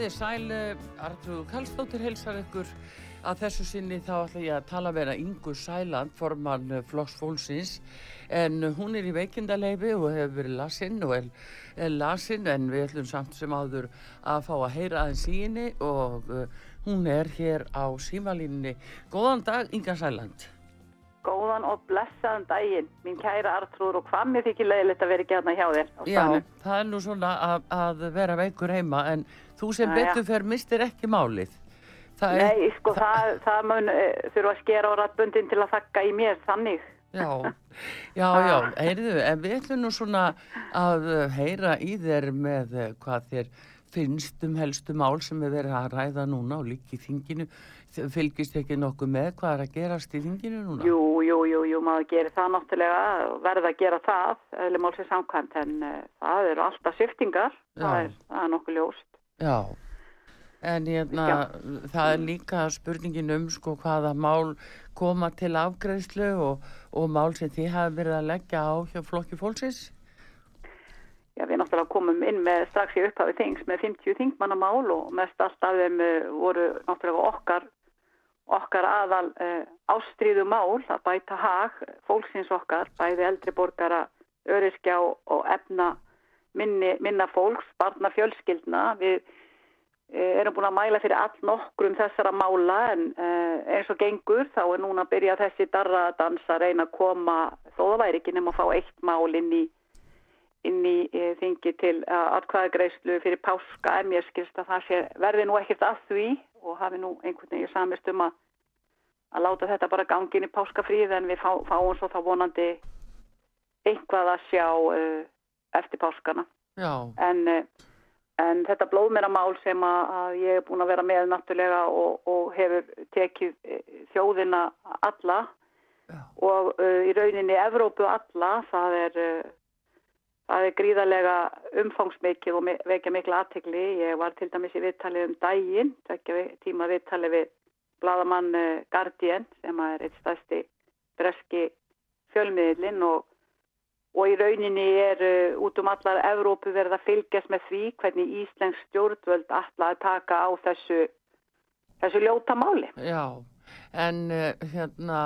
Þið sæl, Artrúð Kallstóttir heilsar ykkur að þessu sinni þá ætla ég að tala vera Ingu Sæland, formann Flokks Fólksins, en hún er í veikindaleifi og hefur verið lasinn og er, lasinn en við ætlum samt sem áður að fá að heyra aðeins henni og hún er hér á símalínni. Góðan dag, Inga Sæland. Góðan og blessaðan daginn, mín kæra Artrúður og hvað mér þykir leiðilegt að vera ekki aðna hjá þér á Já, staðnum. það er nú svona að, að vera veikur heima en þú sem betur fer mistir ekki málið. Það er, Nei, sko, það, það mun uh, þurfa að skera á rættbundin til að þakka í mér, þannig. Já, já, já, heyrðu, en við ætlum nú svona að uh, heyra í þér með uh, hvað þér finnst um helstu mál sem er verið að ræða núna og líka í þinginu. Fylgist ekki nokkuð með hvað er að gerast í þinginu núna? Jú, jú, jú, jú, maður gerir það náttúrulega, verða að gera það, eða málsins samkvæmt, en uh, það eru alltaf sýftingar, það er, það er nokkuð ljóst. Já, en hérna, það er líka spurningin um sko hvaða mál koma til afgreðslu og, og mál sem þið hafi verið að leggja á hjá flokki fólksins. Já, við náttúrulega komum inn með strax í upphafi þings með 50 þingmannamál og mest allt af þeim uh, voru náttúrulega okkar, okkar aðal uh, ástríðu mál að bæta hag fólksins okkar, bæði eldri borgara, öryskjá og efna minni, minna fólks, barna fjölskyldna. Við uh, erum búin að mæla fyrir all nokkrum þessara mála en uh, eins og gengur þá er núna að byrja þessi darradans að reyna að koma, þó það væri ekki nema að fá eitt mál inn í inn í þingi til atkvæðagreyslu fyrir páska en mér skilst að það sé, verði nú ekkert að því og hafi nú einhvern veginn samist um að, að láta þetta bara gangi inn í páskafríð en við fá, fáum svo þá vonandi einhvað að sjá uh, eftir páskana. En, uh, en þetta blóðmeramál sem að, að ég er búin að vera með náttúrulega og, og hefur tekið uh, þjóðina alla já, og uh, í rauninni Evrópu alla, það er, það er gríðarlega umfangsmikið og vekja mikla aðtegli. Ég var til dæmis í viðtali um vi- tíma viðtali við bladamann uh, Guardian sem er eitt stærsti breski fjölmiðlinn og, og í rauninni er uh, út um allar Evrópu verið að fylgjast með því hvernig Íslensk stjórnvöld að taka á þessu, þessu ljóta máli. já. En uh, hérna,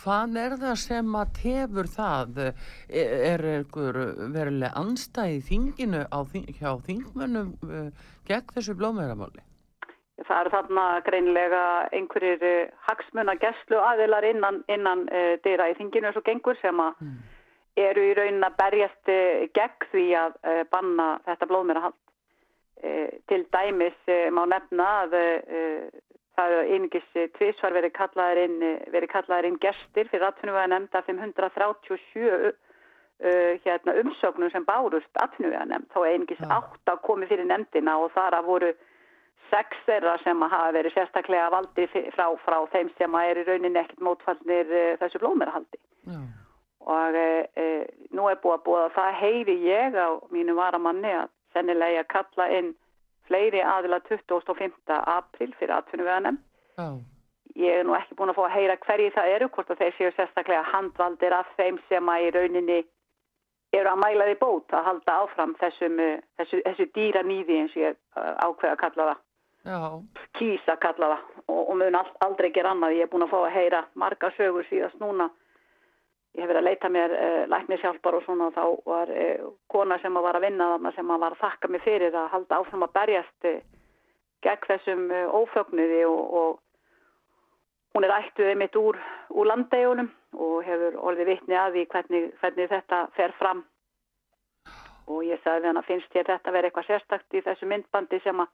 hvað er það sem að tefur það? Er, er einhver veruleg anstæði þinginu á, hjá þingmönnum uh, gegn þessu blómeramáli? Það eru þarna greinilega einhverjir uh, hagsmuna gæslu aðilar innan, innan dyra í þinginu eins og gengur sem að Mm. eru í raunin að berjast gegn því að banna þetta blóðmyrahald. Uh, til dæmis má nefna að það er einingis uh, tvísvar verið kallaðir inn, verið kallaðir inn gestir fyrir atvinnuga nefnd af 537 uh, hérna, umsögnum sem bárust atvinnuga nefnd. Þá er einingis Já. átt að komi fyrir nefndina og þar að voru sex þeirra sem hafa verið sérstaklega valdi frá, frá þeim sem er í rauninni ekkert mótfallnir uh, þessu blóðmerahaldi. Já, Og uh, nú er búið að búið að það heyri ég á mínu varamanni að sennilega kalla inn fleiri aðila 25. april fyrir atvinnuveganem. já, Ég er nú ekki búin að fá að heyra hverji það eru, hvort að þeir séu sérstaklega handvaldir af þeim sem að í rauninni eru að mæla því bót að halda áfram þessum, uh, þessu, þessu dýra nýði eins og ég uh, ákveða að kalla það já, kýs að kalla það og, og mun aldrei gera annað. Ég er búin að fá að heyra marga sögur síðast núna. Ég hef verið að leita mér uh, læknishjálpar og svona og þá var uh, kona sem að var að vinna þarna sem að var að þakka mig fyrir að halda áfram að berjast uh, gegn þessum ófögnuði og, og hún er ættuðið mitt úr, úr landegjunum og hefur orðið vitni að því hvernig, hvernig þetta fer fram og ég sagði hann að finnst ég þetta vera eitthvað sérstakt í þessu myndbandi sem að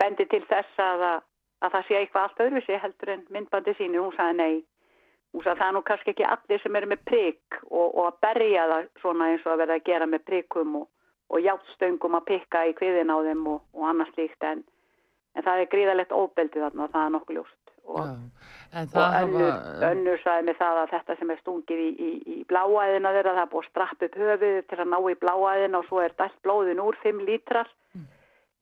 bendi til þess að, að, að það sé eitthvað allt öðruvísi heldur en myndbandi sínu. Hún sagði nei. Sagði það er nú kannski ekki allir sem eru með prigg og, og að berja það svona eins og að verða að gera með priggum og, og játtstöngum að pikka í kviðin á þeim og, og annars líkt en, en það er gríðalegt óbeldið þarna og það er nokkuð ljóst og, og önnur, hafa... önnur sæði með það að þetta sem er stungið í, í, í bláæðina þeirra það er búið að strappa upp höfuð til að ná í bláæðina og svo er dælt blóðin úr 5 lítrar mm.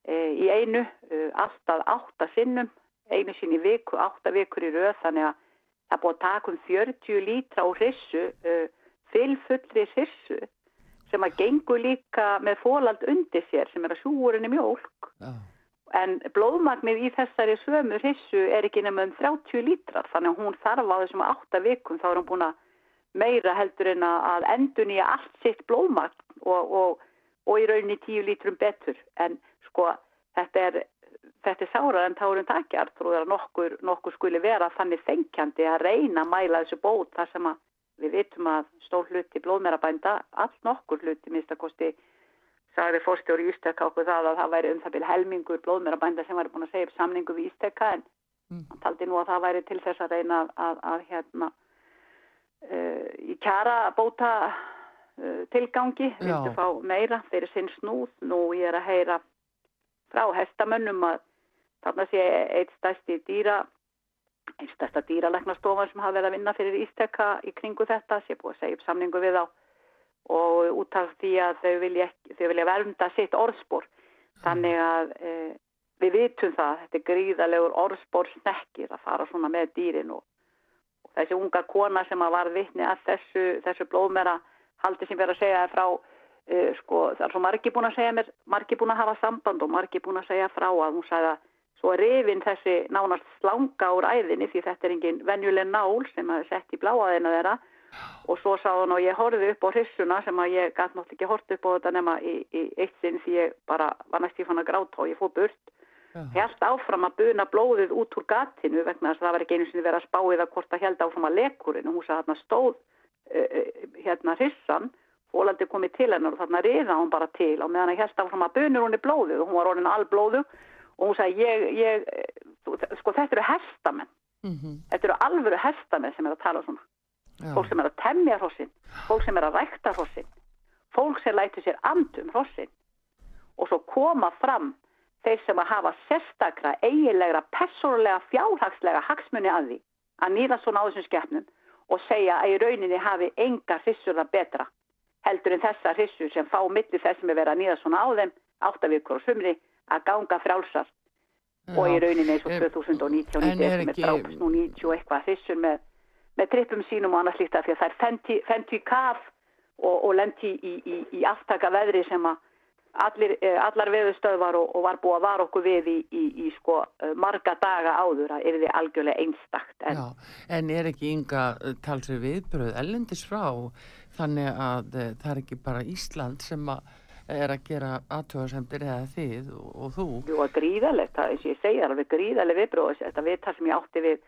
e, í einu e, alltaf 8 sinnum einu sín í viku, 8 vikur í rauð þannig að það búið að taka um 40 lítra á hrissu e, fylfullri hrissu sem að gengur líka með fólald undir sér sem er að sjúurinni mjólk oh. en blóðmagnir í þessari sömu hrissu er ekki nefnum 30 lítrar þannig að hún þarf á þessum 8 vikum þá er hún búin að meira heldur en að endun í allt sitt blóðmagn og, og, og í rauninni 10 lítrum betur en sko þetta er þetta er sárar en tárum takjar að nokkur, nokkur skuli vera þannig þengjandi að reyna að mæla þessu bót þar sem að Við vitum að stór hluti blóðmerabænda, allt nokkur hluti minnstakosti, sagði fórstjóri Ístekka okkur það að það væri um það byrja helmingur blóðmerabænda sem væri búin að segja upp samningu við Ístekka en mm. hann taldi nú að það væri til þess að reyna að, að, að hérna uh, í kjara bóta uh, tilgangi, viltu fá meira fyrir sinn snúð. Nú ég er að heyra frá hestamönnum að þarna sé eitt stærsti dýra einstæsta dýralegnastofan sem hafa verið að vinna fyrir Ístekka í kringu þetta sé búið að segja upp samningu við á og út af því að þau vilja, þau vilja vernda sitt orðspor. Þannig að e, við vitum það þetta er gríðalegur orðspor snekkir að fara svona með dýrin og, og þessi unga kona sem að var vittni að þessu, þessu blóðmera haldi sem verið að segja frá e, sko það er svo margi búin að segja mér margi búin að hafa samband og margi búin að segja frá að hún sagði að Svo rifin þessi nánast slanga úr æðinni því þetta er engin venjuleg nál sem að sett í bláaðina þeirra. Og svo sá hann og ég horfið upp á hrissuna sem að ég gæti náttúrulega ekki hort upp á þetta nema í, í eitt sinn því ég bara var næst í fann að gráta og ég fór burt. Helt áfram að buna blóðið út úr gatinu vegna þess að það var ekki einu sinni verið að spáið að hvort að held áfram að lekurinn. Og hún sagði að stóð uh, hérna hrissan Fólandi komið til hennar og þarna riða hún bara til. Og meðan að held áfram að bunur hún í blóðið og hún var orðin alblóðug og hún sagði ég, ég sko þetta eru hestamenn mm -hmm. þetta eru alvöru hestamenn sem er að tala svona Já. fólk sem er að temja hrossin fólk sem er að rækta hrossin fólk sem læti sér andum hrossin og svo koma fram þeir sem að hafa sérstakra eiginlegra, persónulega, fjárhagslega hagsmunni að því að nýða svona á þessum skeppnum og segja að í rauninni hafi enga hrissur að betra heldur en þessa hrissur sem fá millir þess sem er verið að nýða svona á þeim áttavíkur og sumri að ganga frálsast og í rauninni eins og 2019 sem er drápst nú 90 eitthvað þessum með, með trippum sínum og annars líkt af því að það er fentu í kaf og, og lendi í, í, í aftaka veðri sem að allir, eh, allar veðustöðvar og, og var búið að vara okkur við í, í sko eh, marga daga áður að er þið algjörlega einstakt en, Já, en er ekki ynga eh, talsið viðbröð ellendis frá? Þannig að það er ekki bara Ísland sem að er að gera aðtöðarsemdir eða þið og, og þú. Jú að gríðalegt, það eins og ég segja alveg gríðaleg viðbróðis, þetta viðtal sem ég átti við,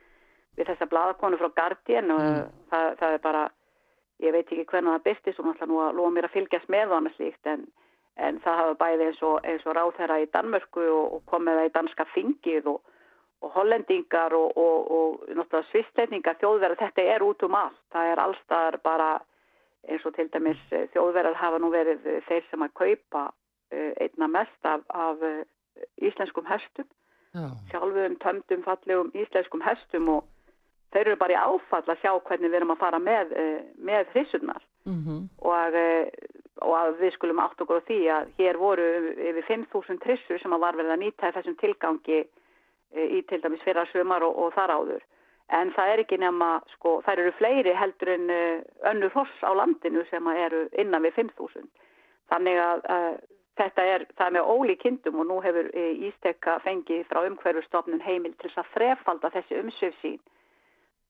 við þessa bladakonu frá Guardian og mm. það, það er bara, ég veit ekki hvernig það bestist og náttúrulega nú að loða mér að fylgjast með hann slíkt en, en það hafa bæði eins og, og ráð þeirra í Danmörku og, og komið það í danska fingið og og hollendingar og, og, og náttúrulega svistleitningar þjóðverðar, þetta er út um allt, það er allstaðar bara eins og til dæmis eh, þjóðverðar hafa nú verið eh, þeir sem að kaupa eh, einna mest af, af íslenskum hestum. Sjálfum, tömdum, fallegum íslenskum hestum og þeir eru bara í áfall að sjá hvernig við erum að fara með, með hrissurnar mm -hmm. og, og að við skulum átt okkur á því að hér voru yfir 5.000 hrissur sem að var verið að nýta þessum tilgangi í til dæmis fyrra sömar og, og þar áður En það er ekki nema, sko, þær eru fleiri heldur en uh, önnur hoss á landinu sem eru innan við 5.000. Þannig að uh, þetta er, það er með ólí kindum og nú hefur uh, Ístekka fengið frá umhverfustofnun heimil til þess að þrefalda þessi umsöf sín.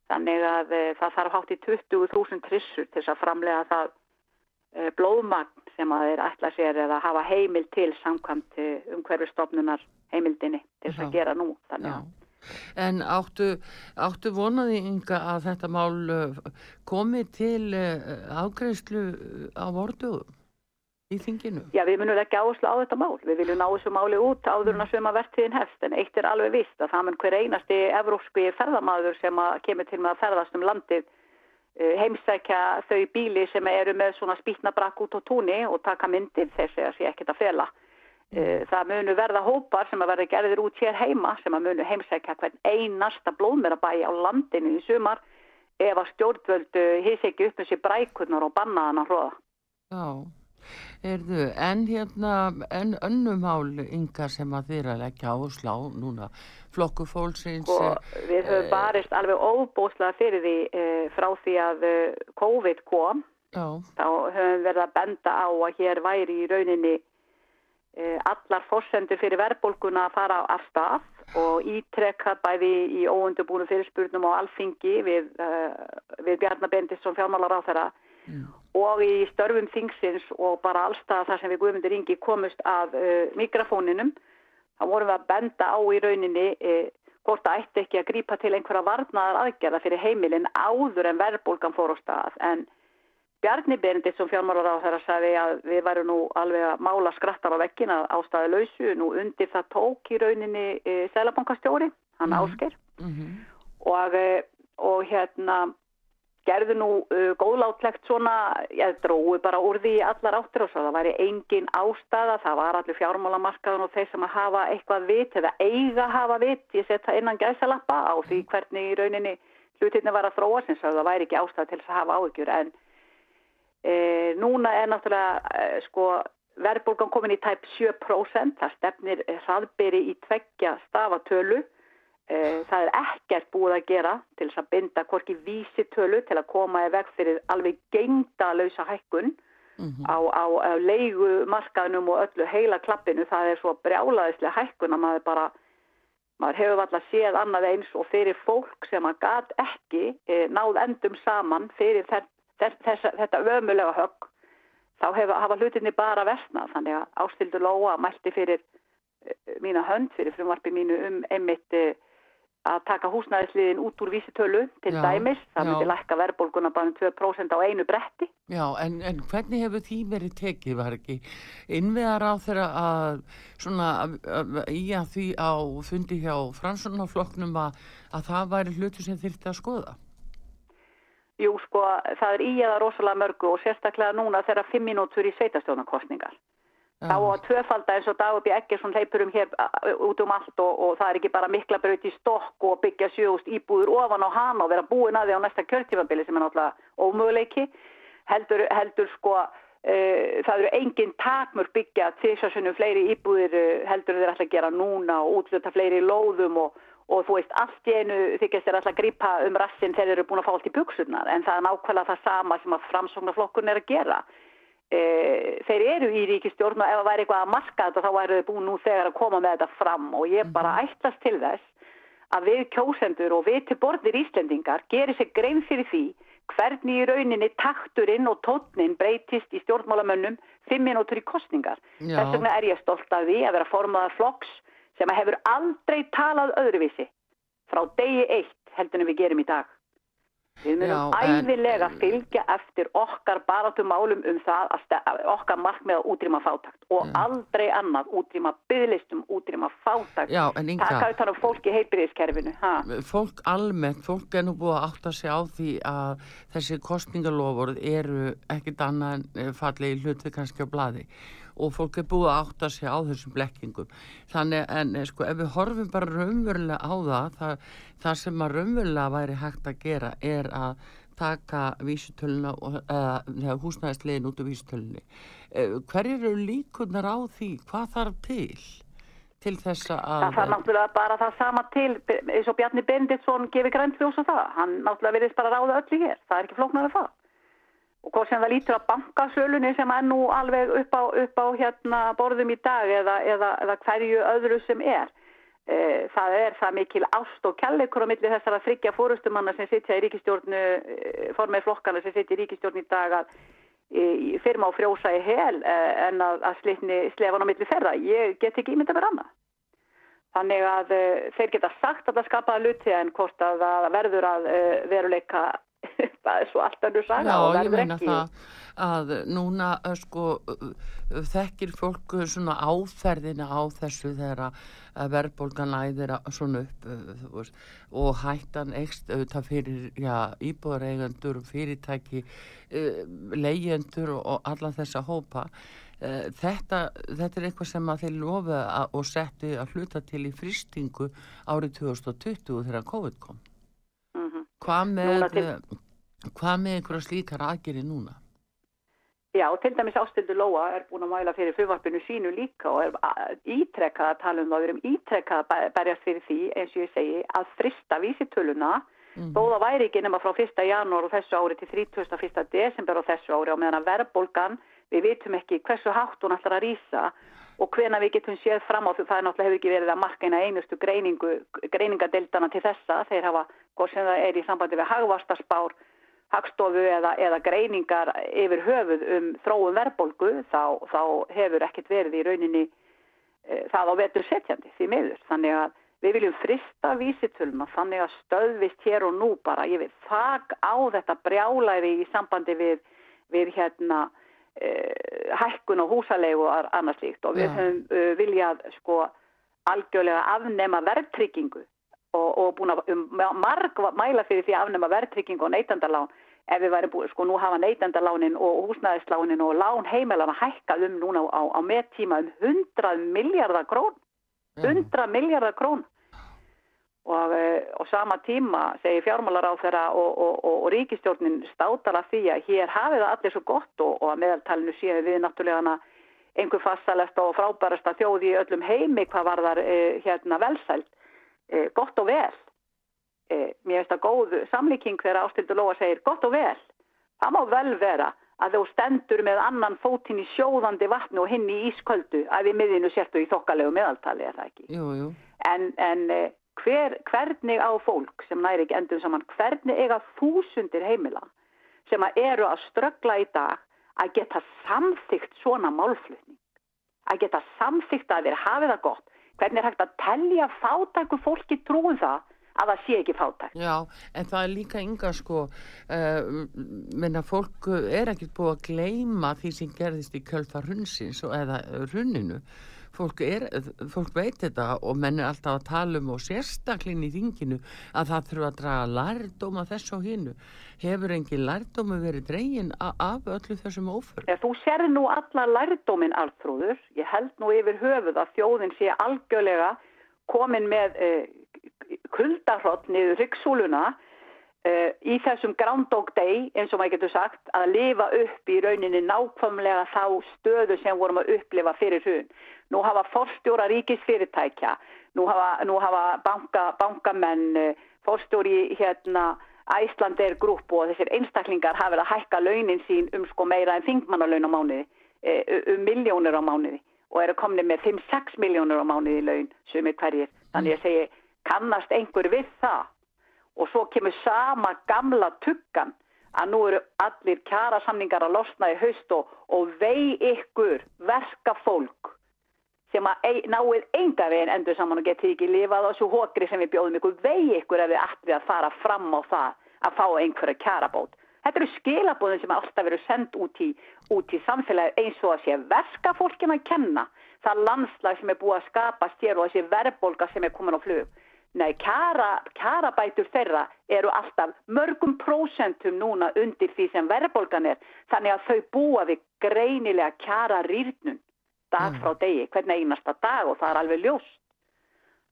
Þannig að uh, það þarf hátt í 20.000 trissur til þess að framlega það uh, blóðmagn sem að þeir ætla sér eða hafa heimil til samkvæmt umhverfustofnunar heimildinni til þess að gera nú. Þannig að En áttu, áttu vonaði ynga að þetta mál uh, komi til ágreifslu á vorduðum í þinginu? Já, við munum ekki áherslu á þetta mál. Við viljum ná þessu máli út áður en að svöma verðtíðin hefst en eitt er alveg vist að það mun hver einasti evrópski ferðamaður sem kemur til með að ferðast um landið heimsækja þau bíli sem eru með svona spýtna brakk út á túni og taka myndir þess að sé ekkert að fela. Uh, það munu verða hópar sem að verða gerðir út hér heima sem að munu heimsækja hvern einasta blóðmerabæi á landinu í sumar ef að stjórnvöldu hins ekki upp með sér brækurnar og bannaðan að hróða. Já, erðu, en hérna, en önnumál ynga sem að þeirra leggja áslá núna, flokku fólksins. Og sko, við höfum barist alveg óbúslega fyrir því e, frá því að COVID kom, Já. þá höfum við verið að benda á að hér væri í rauninni allar fórsendur fyrir verðbólguna að fara af stað og ítrekka bæði í óundubúinu fyrirspurnum á alþingi við, uh, við Bjarnar Bendisson fjármálar á þeirra mm. og í störfum þingsins og bara allstað þar sem við Guðmundur Ingi komust af uh, mikrofóninum þá vorum við að benda á í rauninni uh, hvort það ætti ekki að grípa til einhverja varnaðar aðgerða fyrir heimilin áður en verðbólgan fór á stað en Bjarni Berendit sem fjármálar á þeirra sagði að við værum nú alveg að mála skrattar á vekkin að ástæði lausu, nú undir það tók í rauninni e, selabankastjóri, hann mm -hmm. ásker mm -hmm. og, e, og hérna gerðu nú uh, góðlátlegt svona, ég dróði bara úr því allar áttur og svo það væri engin ástæða, það var allir fjármálamarkaðun og þeir sem að hafa eitthvað vit eða eiga hafa vit, ég setja innan gæsalappa á því hvernig í rauninni hlutinni var að þróa sem það væri ekki ástæða til þess að hafa áhyggjur en E, núna er náttúrulega e, sko, verðbólgan komin í tæp 7%, það stefnir hraðberi í tveggja stafatölu. E, það er ekkert búið að gera til þess að binda hvorki vísitölu til að koma í veg fyrir alveg gengda lausa hækkun mm -hmm. á, á, á leigumarkaðnum og öllu heila klappinu. Það er svo brjálaðislega hækkun að maður bara maður hefur alltaf séð annað eins og fyrir fólk sem að gat ekki náð endum saman fyrir þess, þetta ömulega högg þá hefa, hafa hlutinni bara versnað. Þannig að Ástildur Lóa mælti fyrir uh, mína hönd fyrir frumvarpi mínu um einmitt uh, að taka húsnæðisliðin út úr vísitölu til já, dæmis, það myndi lækka verðbólguna bara um 2% á einu bretti. Já, en, en hvernig hefur því verið tekið, var ekki innveðar á þeirra að svona í að því á fundi hjá fransunafloknum að, að það væri hlutu sem þyrti að skoða Jú, sko, það er í eða rosalega mörgu og sérstaklega núna þeirra fimm mínútur í sveitastjónarkostningar. Þá að tvöfalda eins og Dagubi Eggersson leipur um hér út um allt og, og það er ekki bara mikla braut í stokk og byggja sjögust íbúður ofan á hana og vera búin að því á næsta kjörtífabili sem er náttúrulega ómöguleiki. Heldur, heldur sko, uh, það eru engin takmur byggja til þess að svona fleiri íbúður uh, heldur þeir alltaf gera núna og útluta fleiri lóðum og og þú veist, allt í einu þykist þér alltaf að gripa um rassin þegar þeir eru búin að fá allt í buksurnar en það er nákvæmlega það sama sem að framsóknarflokkun er að gera. E, þeir eru í ríkistjórn og ef það væri eitthvað að marka þetta þá væri þau búin nú þegar að koma með þetta fram og ég mhm. bara ætlast til þess að við kjósendur og við til borðir Íslendingar gerir sér grein fyrir því hvernig í rauninni takturinn og tótnin breytist í stjórnmálamönnum fimm minútur í kostningar. Þess vegna er ég stolt af því að vera formaðar flokks sem hefur aldrei talað öðruvísi frá degi eitt heldur en við gerum í dag. Við munum æðilega en... fylgja eftir okkar baratumálum um það að okkar markmið að útrýma fátakt og Já. aldrei annað útrýma bygglistum, útrýma fátakt. Já, en að það er fólk í heilbyrðiskerfinu. Fólk almennt, fólk er nú búið að átta sig á því að þessi kostningalofur eru ekkit annað eh, fallið í hluti kannski á bladi og fólk er búið að átta sig á þessum blekkingum. Þannig en eh, sko ef við horfum bara raunverulega á það það, það sem að raunverulega væri hægt að gera er að taka vísutöluna eða húsnæðislegin út af vísutölunni eh, hver eru líkunar á því? Hvað þarf til? Til þess að það þarf náttúrulega bara það sama til eins og Bjarni Benditsson gefið grænfljós og það. Hann náttúrulega verðist bara ráða öllu hér. Það er ekki flóknar af það og hvort sem það lítur að bankasölunni sem er nú alveg upp á, upp á hérna, borðum í dag eða, eða, eða hverju öðru sem er. E, það er það mikil ást og kjallegur á milli þessara þryggja fórustumanna sem sitja í ríkistjórnu e, formið flokkana sem sitja í ríkistjórnu í dag að e, firma á frjósa í hel e, en að, að slitni slefan á milli ferða ég get ekki ímynda með ranna þannig að e, þeir geta sagt að það skapaða luti en hvort að það verður að e, veruleika það er svo allt annur saga Já, ég meina ekki. það að núna sko þekkir fólk svona áferðina á þessu þegar verðbólgan æðir svona upp veist, og hættan ekst auðvitað fyrir íbúðareigendur, fyrirtæki leyendur og alla þessa hópa þetta, þetta er eitthvað sem að þeir lofa og settu að hluta til í fristingu árið 2020 þegar COVID kom. Hvað með hvað með einhverja slíkar aðgeri núna? Já, til dæmis Ástildur Lóa er búin að mæla fyrir fruvarpinu sínu líka og er ítrekkað að tala um það, við erum ítrekkað að berjast fyrir því, eins og ég segi, að frista vísitöluna, mm. það væri ekki nema frá 1. janúar og þessu ári til 31. desember og þessu ári og meðan að verðbólgan, við vitum ekki hversu hátt hún ætlar að rýsa og hvena við getum séð fram á því, það er náttúrulega hefur ekki verið að marka eina einustu greiningu, greiningadeildana til þessa, þeir hafa, hvort sem það er í sambandi við hagvastaspár, hagstofu eða, eða greiningar yfir höfuð um þróum verðbolgu þá, þá hefur ekkert verið í rauninni e, það á vetur setjandi því miður. Þannig að við viljum frista vísitölma þannig að stöðvist hér og nú bara. Ég vil þak á þetta brjálæði í sambandi við, við hérna hækkun og húsalegu og annars líkt og við ja. höfum e, viljað sko algjörlega afnema verðtryggingu og, og búin að um, marg mæla fyrir því að afnema verðtrygging og neytandalán ef við væri búin, sko nú hafa neytandalánin og húsnæðislánin og lán heimelana hækkað um núna á, á mettíma um 100 miljardar krón 100 miljardar krón og, eh, og sama tíma segir fjármálar á þeirra og, og, og ríkistjórnin státala því að hér hafið það allir svo gott og að meðaltalinu séu við náttúrulega einhver fastalesta og frábærasta þjóði í öllum heimi hvað var þar eh, hérna velsælt eh, gott og vel. Eh, mér finnst það góð samlíking þegar Ástildur Lóa segir gott og vel. Það má vel vera að þú stendur með annan fótinn í sjóðandi vatnu og hinn í ísköldu að við miðinu sértu í þokkalegu meðaltali er það ekki? Jú, jú. en, en eh, hver, hvernig á fólk sem næri ekki endur saman hvernig eiga þúsundir heimila sem að eru að ströggla í dag að geta samþygt svona málflutning? Að geta samþygt að þeir hafi það gott? Hvernig er hægt að tellja fátæku fólki trúin um það að það sé ekki fátækt. Já, en það er líka ynga sko, uh, menna fólk er ekkert búið að gleima því sem gerðist í kjölfa hundsins eða runninu fólk, er, fólk veit þetta og menn er alltaf að tala um og sérstaklinni í þinginu að það þurfa að draga lærdóma þess og hinnu hefur engin lærdómi verið dregin af öllu þessum óför? Ja, þú sér nú alla lærdómin alþróður ég held nú yfir höfuð að þjóðin sé algjörlega komin með eh, kuldarhott niður ryggsúluna Uh, í þessum Groundhog Day eins og maður getur sagt að lifa upp í rauninni nákvæmlega þá stöðu sem vorum að upplifa fyrir hún. Nú hafa forstjóra ríkisfyrirtækja, nú hafa, nú hafa banka, bankamenn, uh, forstjóri hérna Æslander grúp og þessir einstaklingar hafa verið að hækka launin sín um sko meira en þingmannalaun á mánuði, uh, um miljónir á mánuði og eru komni með 5-6 miljónir á mánuði laun sem er hverjir. Þannig að segja kannast einhver við það og svo kemur sama gamla tuggan að nú eru allir kjara samningar að losna í haust og, og vei ykkur verka fólk sem að náið enga veginn endur saman og getið ekki lifað á þessu hókri sem við bjóðum ykkur vei ykkur ef við ættum að fara fram á það að fá einhverja kjarabót. Þetta eru skilabóðin sem alltaf verður sendt út í, út í samfélagi eins og að sé verka fólkin að kenna það landslag sem er búið að skapast hér og þessi verðbolga sem er komin á flug. Nei, kjara, kjarabætur þeirra eru alltaf mörgum prósentum núna undir því sem verðbólgan er. Þannig að þau búa við greinilega kjara rýrnun dag frá degi, hvern einasta dag og það er alveg ljóst.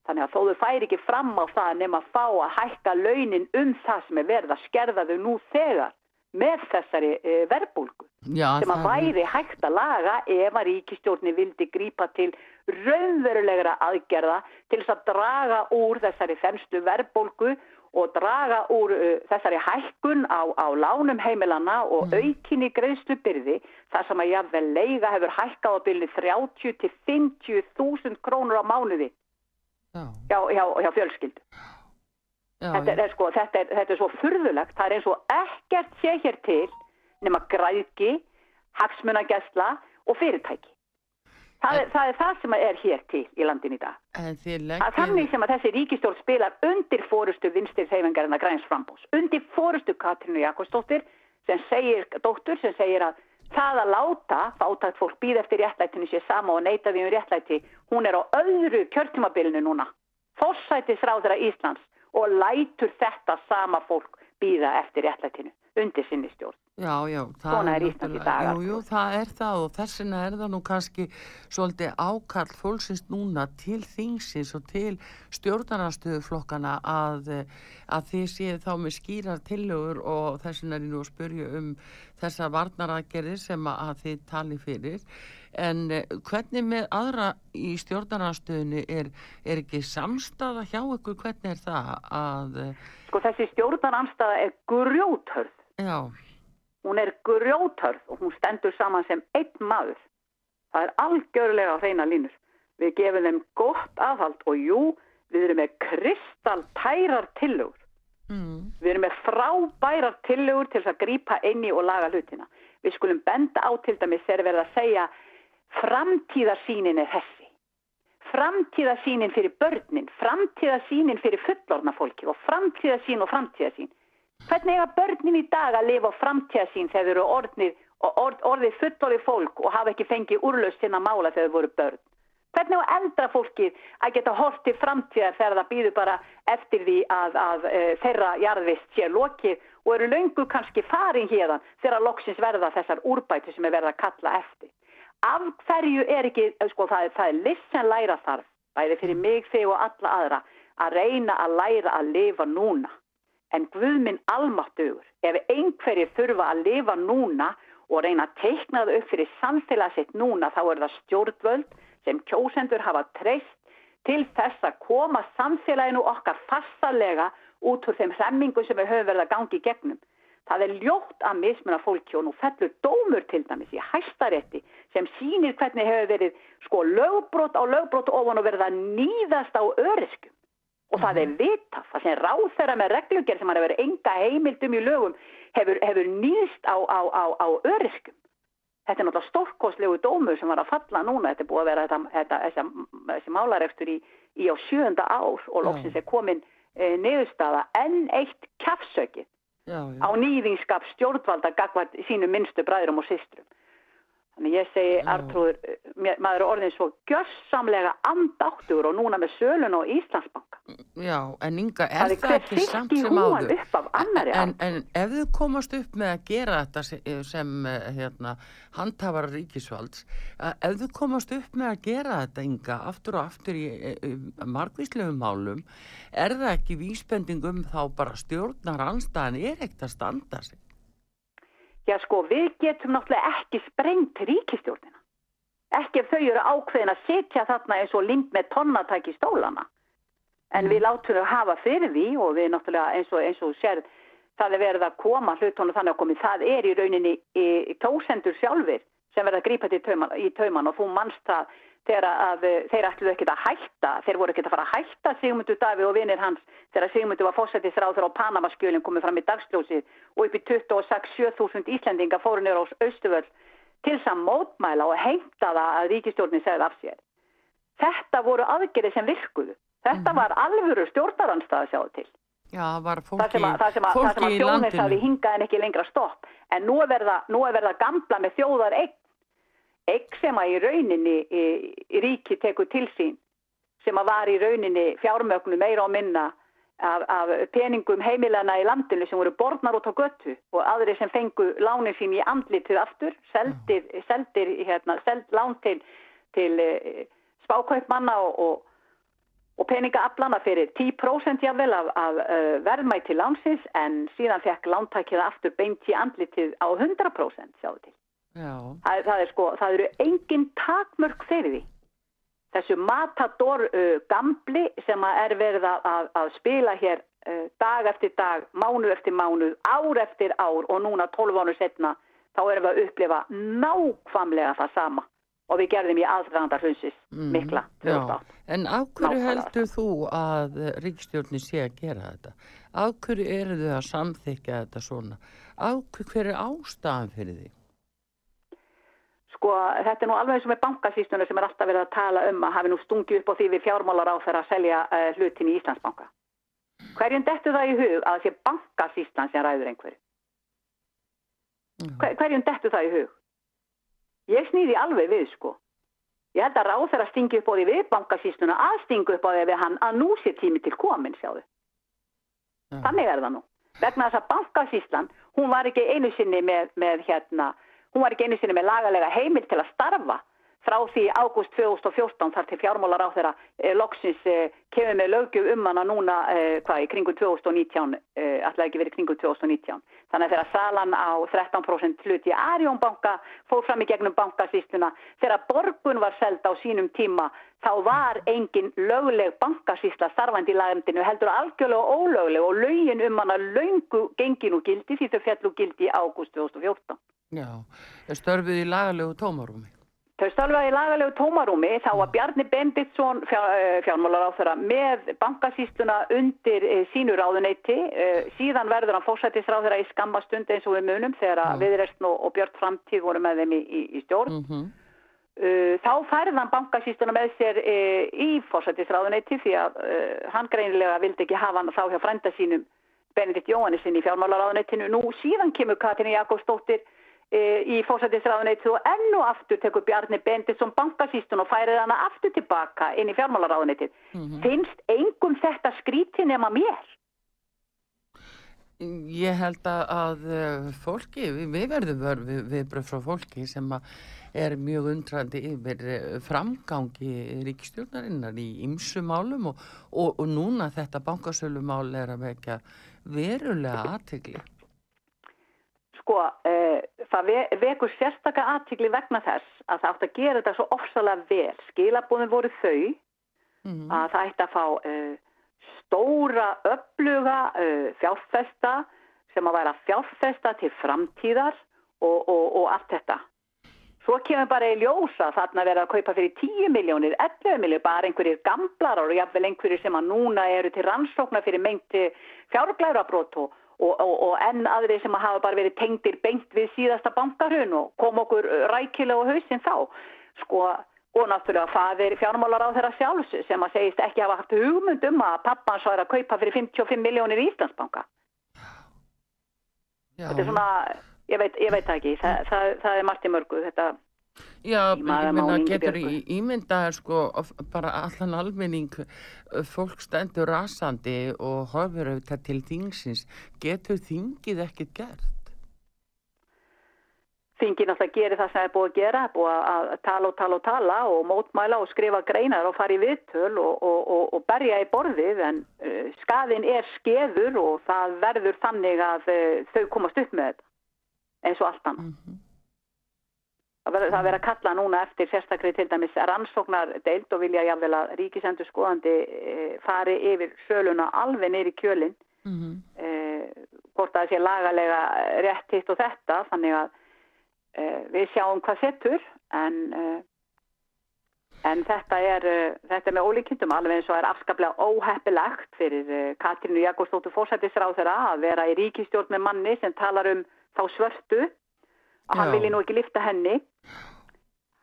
Þannig að þó þau færi ekki fram á það nema að fá að hækka launin um það sem er verið að skerða þau nú þegar með þessari e, verðbólgu sem að væri hægt að laga ef að ríkistjórni vildi grípa til raunverulegra aðgerða til þess að draga úr þessari þennstu verðbólgu og draga úr uh, þessari hækkun á, á lánum heimilana og mm. aukinni greiðslu byrði þar sem að jáfnvel leiga hefur hækkað á byrni 30 til 50 þúsund krónur á mánuði já, já, já. Já, þetta, er, sko, þetta, er, þetta er svo furðulegt, það er eins og ekkert sé hér til nema græðki, hagsmunagesla og fyrirtæki. Það er, það er það sem er hér til í landin í dag. Leggir... Að þannig sem að þessi ríkistjórn spilar undir fórustu vinstir þeifengarinn að græns frambós, undir fórustu Katrínu Jakobsdóttir sem segir, dóttur sem segir að það að láta fátækt fólk býð eftir réttlætinu sé sama og neyta því um réttlæti, hún er á öðru kjörtumabilinu núna, fórsætisráðra Íslands og lætur þetta sama fólk býða eftir réttlætinu undir sinni stjórn. Já, já, það er, er í dag. Jú, jú, það er það og þess vegna er það nú kannski svolítið ákall fólksins núna til þingsins og til stjórnarnarstöðuflokkana að, að þið séu þá með skýrar tillögur og þess vegna er nú að spurja um þessa varnaraðgerði sem að þið tali fyrir en eh, hvernig með aðra í stjórnarnarstöðinu er, er ekki samstaða hjá ykkur, hvernig er það að... Sko þessi stjórnarnarstöða er grjóthörð. Já. Hún er grjótörð og hún stendur saman sem einn maður. Það er algjörlega á hreina línur. Við gefum þeim gott aðhald og jú, við erum með kristaltærar tillögur. Mm. Við erum með frábærar tillögur til að grýpa einni og laga hlutina. Við skulum benda á til dæmis þegar við erum að segja framtíðarsýnin er hessi. Framtíðarsýnin fyrir börnin, framtíðarsýnin fyrir fullorna fólki og framtíðarsýn og framtíðarsýn. Hvernig er að börnin í dag að lifa á framtíða sín þegar þau eru orðnið, orð, orðið fullorðið fólk og hafa ekki fengið úrlaust sinna mála þegar þau voru börn? Hvernig er eldra fólkið að geta hort til framtíðar þegar það býður bara eftir því að, að e, þeirra jarðvist sé lokið og eru löngu kannski farin hérðan þegar loksins verða þessar úrbæti sem er verða að kalla eftir? Af hverju er ekki, sko það er, það er list sem læra þarf, bæði fyrir mig, þig og alla aðra, að reyna að læra að lifa núna. En Guðminn almáttugur, ef einhverjir þurfa að lifa núna og reyna að teikna það upp fyrir samfélagsitt núna þá er það stjórnvöld sem kjósendur hafa treyst til þess að koma samfélaginu okkar fastarlega út úr þeim hremmingu sem við höfum verið að gangi í gegnum. Það er ljótt að mismuna fólki og nú fellur dómur til dæmis í hæstarétti sem sínir hvernig hefur verið sko lögbrót á lögbrót ofan og verið að nýðast á öriskum og það er mhm. vitað, það sem ráð þeirra með reglugjör sem hann hefur enga heimildum í lögum hefur, hefur nýst á, á, á, á öriskum. Þetta er náttúrulega stórkoslegu dómur sem var að falla núna, þetta er búið að vera þetta, þetta, þessi, þessi málaregstur í, í á sjönda ár og loksins er komin e, niðurstaða enn eitt kjafsökið á nýðingskap stjórnvalda gagvað sínu minnstu bræðurum og systrum. Þannig ég segi, Artrúður, maður er orðin svo gössamlega andáttur og núna með sölun og Íslandsbanka. Já, en Inga, er það, það ekki samt sem áður? En, en ef þú komast upp með að gera þetta sem, sem eh, hérna, handhafara ríkisvalds, ef þú komast upp með að gera þetta, Inga, aftur og aftur í margvíslegum málum, er það ekki vísbendingum þá bara stjórnar anstæðan er ekkert að standa sig? Já sko, við getum náttúrulega ekki sprengt ríkistjórnina. Ekki ef þau eru ákveðin að setja þarna eins og lind með tonnatæk í stólana. En mm. við látum þau hafa fyrir því og við náttúrulega eins og, eins og sér það er verið að koma hlutónu þannig að komi. Það er í rauninni í, í tósendur sjálfur sem verða að grípa tauman, í tauman og þú mannst það þegar að þeir ætluðu ekkert að hætta, þeir voru ekkert að fara að hætta Sigmundur Davíð og vinir hans þegar Sigmundur var fósættisráður á Panamaskjölinn komið fram í dagsljósið og upp í 26-7000 Íslandinga fóru nýra ás Östuvöld til að mótmæla og heimta það að ríkistjórnin segði af sér. Þetta voru aðgerið sem virkuðu. Þetta mhm. var alvöru stjórnaranstað að sjáðu til. Já, það var fólki, sem að, það sem að, að í landinu. Það sem hingaði en ekki lengra stopp. En nú er verða, nú er verða gamla með þjóðar eign. Eign sem að í rauninni ríki teku til sín. Sem að var í rauninni fjármögnu meira og minna af, af peningum heimilana í landinu sem voru borðnar út á göttu og aðri sem fengu lánin sín í andlitið aftur, seldir, seldir hérna, seld lán til, til e, spákaupmanna og, og, og peningaaflana fyrir 10% jáfnvel af, af uh, verðmæti lánsins en síðan fekk lántækið aftur beint í andlitið á 100% sjáðu til. Það, það, er sko, það eru engin takmörk fyrir því þessu matador uh, gamli sem er verið að, að spila hér uh, dag eftir dag, mánu eftir mánu, ár eftir ár og núna 12 ánu setna þá erum við að upplifa nákvamlega það sama og við gerðum í aðdragandar hrunsis mm, mikla. Já, en af hverju heldur þú að ríkstjórni sé að gera þetta? Af hverju eru þau að samþykja þetta svona? Af hverju er ástafan fyrir því? Sko þetta er nú alveg eins og með bankasýstunum sem er alltaf verið að tala um að hafi nú stungið upp á því við fjármálar á þeirra að selja uh, hlutin í Íslandsbanka. Hverjum dettu það í hug að sé bankasýstan sem ræður einhverju? Hver, hverjum dettu það í hug? Ég snýði alveg við sko. Ég held að ráð þeirra stingi upp á því við bankasýstuna að stingu upp á því við hann að nú sé tími til komin sjáðu. Þannig er það nú. Vegna þess að bankasýslan, hún var ekki einu sinni með, með hérna, hún var ekki einu sinni með lagalega heimil til að starfa frá því ágúst 2014 þar til fjármálar á þeirra eh, loksins eh, kemur með lögjöf um hana núna eh, hvað í kringu 2019 eh, alltaf ekki verið kringu 2019 þannig að þeirra salan á 13% hluti Arjónbanka fór fram í gegnum bankasýstuna þeirra borgun var seld á sínum tíma þá var engin lögleg bankasýsla starfandi í lagandinu heldur algjörlega ólögleg og lögin um hana löngu gengin og gildi því þau fjallu gildi í ágúst 2014 Já, störfið í lagalegu tómarúmi? Þau stálfaði í lagalegu tómarúmi. Þá var Bjarni Benditsson eh, fjármálar á þeirra með bankasýstuna undir e, sínu ráðuneyti. E, síðan verður hann fórsættisráð þeirra í skammastund eins og við munum þegar mm. viðreistn og, Björn Framtíð voru með þeim í, í, í stjórn. Mm -hmm. þá færði hann bankasýstuna með sér í fórsættisráðuneyti því að hann greinilega vildi ekki hafa hann þá hjá frænda sínum Benedikt Jóhannesson í fjármálar ráðuneytinu nú síðan kemur Katrín Jakobsdóttir í fósættisráðuneytu og ennu aftur tekur Bjarni Bendisson bankasýstun og færið hana aftur tilbaka inn í fjármálaráðuneytið. Mm -hmm. Finnst engum þetta skríti nema mér? Ég held að eh, fólki, við verðum við, viðbröð frá fólki sem er mjög undrandi yfir eh, framgangi ríkistjórnarinnar í ymsu málum og, og, og núna þetta bankasölumál er að vekja verulega aðtegli. Sko, uh, það ve vekur sérstaklega aðtíkli vegna þess að það átt að gera þetta svo ofsalega vel. Skilabúðin voru þau mm að það ætti að fá uh, stóra, öfluga uh, fjárfesta sem að vera fjárfesta til framtíðar og, og, og allt þetta. Svo kemur bara í ljósa þarna verið að kaupa fyrir 10 miljónir, 11 miljónir, bara einhverjir gamlar og jáfnvel einhverjir sem að núna eru til rannsóknar fyrir mengti fjárglæra brot og og, og, og enn aðri sem að hafa bara verið tengdir beint við síðasta bankarhun og kom okkur rækilega á hausin þá. Sko og náttúrulega faðir fjármálar á þeirra sjálfs sem að segist ekki hafa haft hugmynd um að pappans var að kaupa fyrir 55 miljónir í Íslandsbanka. Já. þetta er svona ég veit, ég veit ekki, Þa, það, það er margt í mörgu þetta Já, ég meina, getur í, ímyndaðar sko bara allan almenning fólk stendur rasandi og horfur auðvitað til þingsins getur þingið ekkit gert? Þingið náttúrulega gerir það sem það er búið að gera búið að tala og tala og tala og mótmæla og skrifa greinar og fara í viðtöl og, og, og, og berja í borðið en uh, skadin er skeður og það verður þannig að uh, þau komast upp með þetta eins og allt annað mm -hmm. Það verður að kalla núna eftir sérstaklega til dæmis rannsóknar deilt og vilja jáfnvel að ríkisendur skoðandi e, fari yfir söluna alveg neyri kjölinn mm -hmm. e, hvort að það sé lagalega rétt hitt og þetta þannig að e, við sjáum hvað settur en, e, en þetta, er, þetta er með ólíkindum alveg eins og er afskaplega óheppilegt fyrir Katrínu Jakobsdóttur fórsættisráð þeirra að vera í ríkistjórn með manni sem talar um þá svörtu og hann vilji nú ekki lifta henni.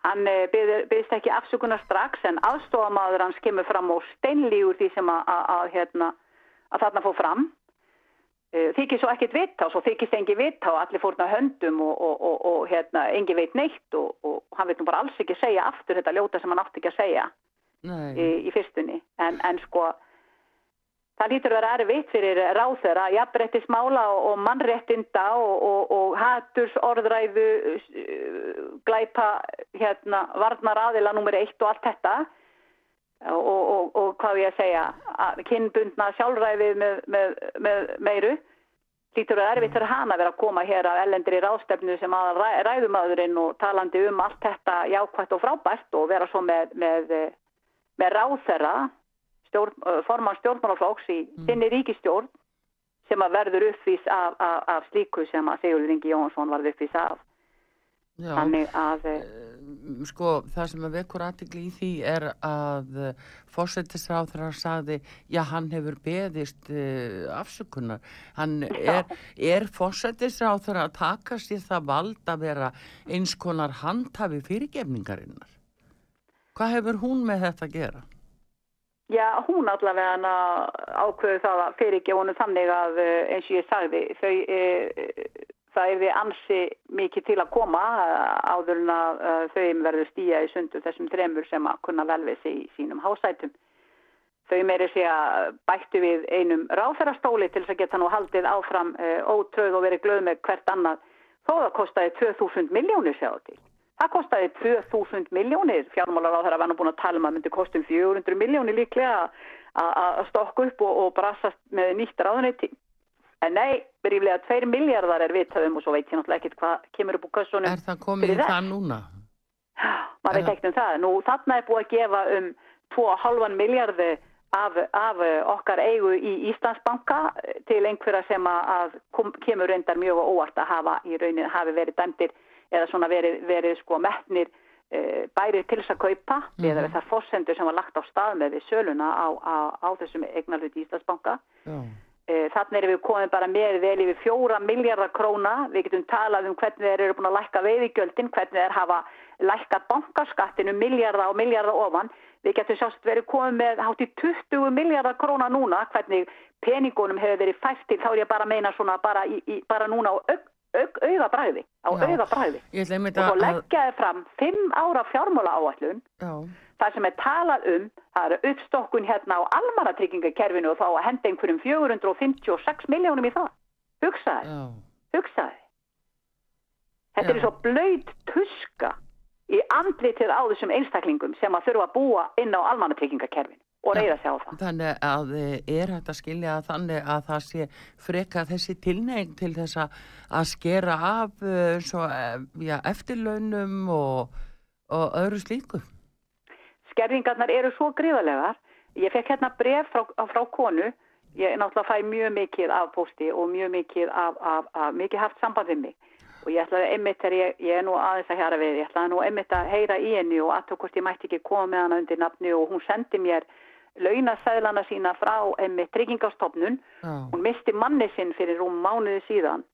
Hann eh, byrðist ekki afsökunar strax en aðstofamaður hans kemur fram og steinli úr því sem að, hérna, að þarna fóð fram. Eh, þykir svo ekkert vitt á svo þykist engi vitt á allir fórna höndum og, og, og, og hérna, engi veit neitt og hann veit nú bara alls ekki segja aftur þetta ljóta sem hann átti ekki að segja í, í fyrstunni. En, en sko Það lítur að vera erfitt fyrir ráþöra, jafnbrettismála og mannrettinda og, og, og haturs orðræðu, glæpa hérna, varnar aðila nummer eitt og allt þetta og, og hvað ég að segja, kynbundna sjálfræðið með, með, með meiru. Lítur að erfitt fyrir hana að vera að koma hér af ellendri ráðstefnu sem að ræðumadurinn og talandi um allt þetta jákvæmt og frábært og vera svo með, með, ráþöra stjórn, forman stjórnmálaflóks í mm. sinni ríkistjórn sem að verður uppvís af, af, af slíku sem að Sigurður Ingi Jónsson varð uppvís af Já, Þannig að, eh, eh, sko, það sem að vekur aðtikli í því er að fórsetisráþrar sagði, já, hann hefur beðist uh, afsökunar. Hann er, er fórsetisráþrar að taka sér það vald að vera eins konar handhafi fyrirgefningarinnar? Hvað hefur hún með þetta að gera? Já, hún allavega ákveðu það að fyrirgefunum þannig að eh, eins og ég sagði, þau, e, það er við ansi mikið til að koma eh, áður en að þau verður stíja í sundu þessum dremur sem að kunna velvið sig í sínum hásætum. Þau meiri sé að bættu við einum ráþærastóli til þess að geta nú haldið áfram e, ótröð og verið glöð með hvert annað þó það kostiði 2000 miljónir sjáðu til. Það kostiði 2000 miljónir, fjármálar á þeirra var nú búin að tala um að myndi kostum 400 miljónir líklega að stokka upp og, og brassast með nýtt ráðuneyti. En nei, byrjulega 2 miljardar er viðtöðum og svo veit ég náttúrulega ekkert hvað kemur upp úr kössunum. Er það komið í það núna? Maður veit ekkert um það. Nú þarna er búið að gefa um 2,5 miljardi af, af okkar eigu í Íslandsbanka til einhverja sem að kom, kemur reyndar mjög og óvart að hafa í raunin hafi verið dæmdir eða svona verið, verið sko metnir e, bærið til þess að kaupa mm -hmm. eða þessar fórsendur sem var lagt á stað með við söluna á, á, á þessum eignarlut Íslandsbanka. E, þannig erum við komið bara með vel yfir fjóra miljardar króna. Við getum talað um hvernig þeir eru búin að lækka veiðigjöldin, hvernig þeir hafa lækkat bankaskattinu miljardar og miljardar ofan. Við getum sjást verið komið með hátt í 20 miljardar króna núna. Hvernig peningunum hefur verið fæst til þá er ég bara að meina svona bara, í, í, bara núna á auða bræði á auða bræði og svo leggjaði fram 5 ára fjármála áallun það sem er talað um það eru uppstokkun hérna á almanatryggingakerfinu og þá að henda einhverjum 456 miljónum í það. Hugsaði, hugsaði þetta Já. er svo blöyt tuska í andlitið á þessum einstaklingum sem að þurfa að búa inn á almanatryggingakerfinu og reyða sig á það. Þannig að eh, er að skilja þannig að það sé freka þessi tilnegin til þess að skera af eh, svo, eh, ja, eftirlaunum og, og öðru slíku? Skerfingarnar eru svo gríðalegar. Ég fekk hérna bref frá, frá konu. Ég náttúrulega fæ mjög mikið af posti og mjög mikið af, af, af mikið haft samband við mig. Og ég ætlaði einmitt þegar ég, ég er nú aðeins að hér að við, ég ætlaði nú einmitt að heyra í henni og aðtökk hvort ég mætti ekki koma með hana undir nafni og hún sendi mér launasæðlana sína frá emmi tryggingastofnun oh. hún misti manni sinn fyrir rúm mánuði síðan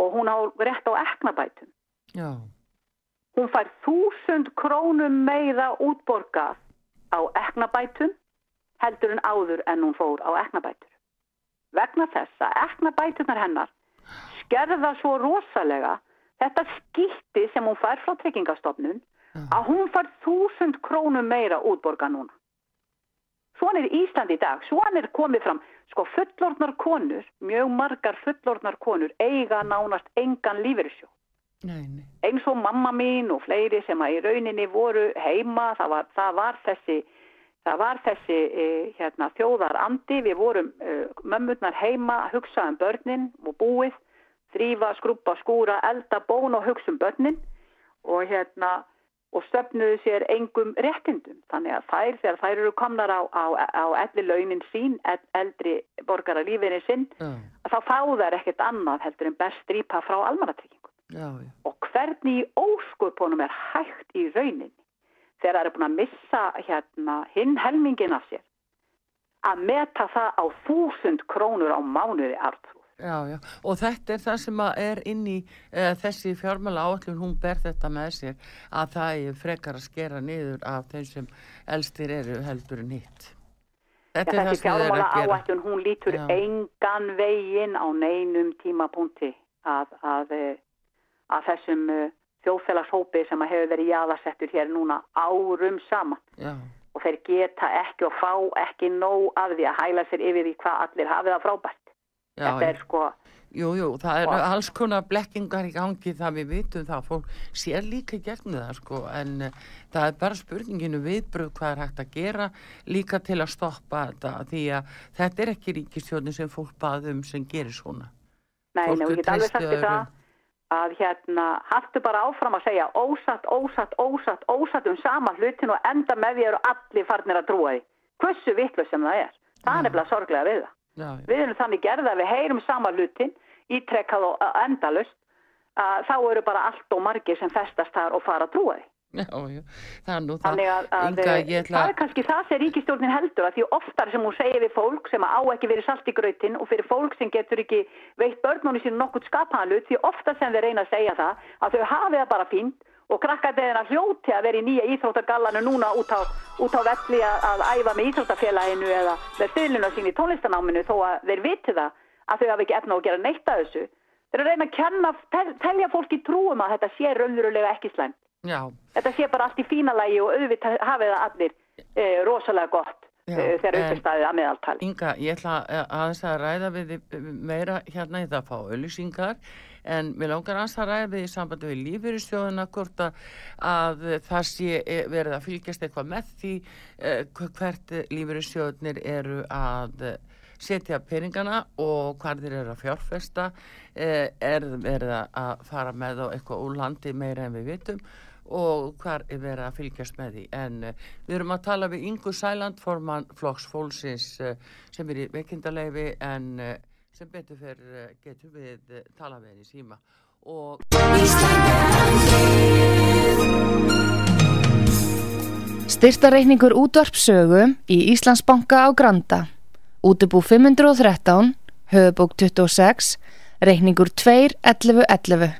og hún á rétt á eknabætum oh. hún fær þúsund krónum meira útborgað á eknabætum heldur en áður en hún fór á eknabætur vegna þess að eknabætunar hennar skerða svo rosalega þetta skilti sem hún fær frá tryggingastofnun oh. að hún fær þúsund krónum meira útborgað núna Svona er Ísland í dag, svona er komið fram, sko fullordnar konur, mjög margar fullordnar konur eiga nánast engan lífeyrissjó. Eins og mamma mín og fleiri sem að í rauninni voru heima, það var, það var þessi, það var þessi e, hérna, þjóðar andi, við vorum e, mömmurnar heima að hugsa um börnin og búið, þrýfa, skrúpa, skúra, elda, bón og hugsa um börnin. Og hérna og stöfnuðu sér engum réttindum. Þannig að þær, þegar þær eru komnar á, á, á elli launin sín, eldri borgara lífinni sinn, já. að þá fá þær ekkert annað heldur en best strípa frá almanatryggingum. Og hvernig í óskupunum er hægt í rauninni þegar það eru búin að missa hérna, hinn helmingin af sér að meta það á þúsund krónur á mánuði artu. Já, já, og þetta er það sem er inn í uh, þessi fjármála áallun, hún ber þetta með sér að það er frekar að skera niður af þeim sem elstir eru heldur en hitt. Þetta ja, er það sem það er að gera. Áallun, hún lítur já. engan veginn á neinum tímapunkti að, að, eh, að þessum uh, þjóðfélagshópi sem hefur verið jáðarsettur hér núna árum saman. Já. Og þeir geta ekki og fá ekki nóg af því að hæla sér yfir því hvað allir hafið að frábært. Já, þetta er sko Jú, jú, það er og, alls konar blekkingar í gangi það við vitum það, fólk sér líka gegn það sko, en uh, það er bara spurninginu viðbröð hvað er hægt að gera líka til að stoppa þetta því að þetta er ekki ríkistjóðin sem fólk baðum sem gerir svona. Nei, nei, og ég get alveg sagt því það að hérna, hattu bara áfram að segja ósatt, ósatt, ósatt, ósatt um sama hlutin og enda með því eru allir farnir að trúa því. Hversu vittlu sem það er. Það er nefnilega sorglega við það Já, já. Við erum þannig gerða að við heyrum sama lutin ítrekkað og endalust að þá eru bara allt og margir sem festast þar og fara að trúa því. Já, það er nú það. Þannig að, að ætla... það er kannski það sem ríkistjórnin heldur að því oftar sem hún segir við fólk sem á ekki verið salt í gröytin og fyrir fólk sem getur ekki veitt börnunni sín nokkurt skapaðanlut því oftar sem þeir reyna að segja það að þau hafi það bara fínt og krakkaðina hljóti að vera í nýja íþróttagallanu núna út á, út á velli að, að æfa með íþróttafélaginu eða með styrlinu sín í tónlistanáminu þó að þeir viti það að þau hafi ekki efna að gera neitt að þessu. Þeir eru að reyna að kenna, tel, telja fólki trúum að þetta sé raunverulega ekki slæmt. Já. Þetta sé bara allt í fína lagi og auðvitað hafið það allir e, rosalega gott e, þegar uppestæðið að meðaltali. Inga, ég ætla aðeins að ræða við meira hérna í það að fá auðlýsingar en mér langar að ræða við í sambandi við lífyrirstjóðuna hvort að, að það sé eh, verið að fylgjast eitthvað með því eh, hvert lífyrirstjóðnir eru að eh, setja peningana og hvað þeir eru að fjárfesta. Er verið að fara með á eitthvað úr landi meira en við vitum og hvar er verið að fylgjast með því. En við erum að tala við Ingu Sæland formann Flokks Fólksins sem er í veikindaleifi en sem betur fyrir uh, getur við uh, tala við henni síma og Styrtareikningur útvarpsögu í Íslandsbanka á Granda. Útubú 513, höfubók 26, reikningur 2.11.11.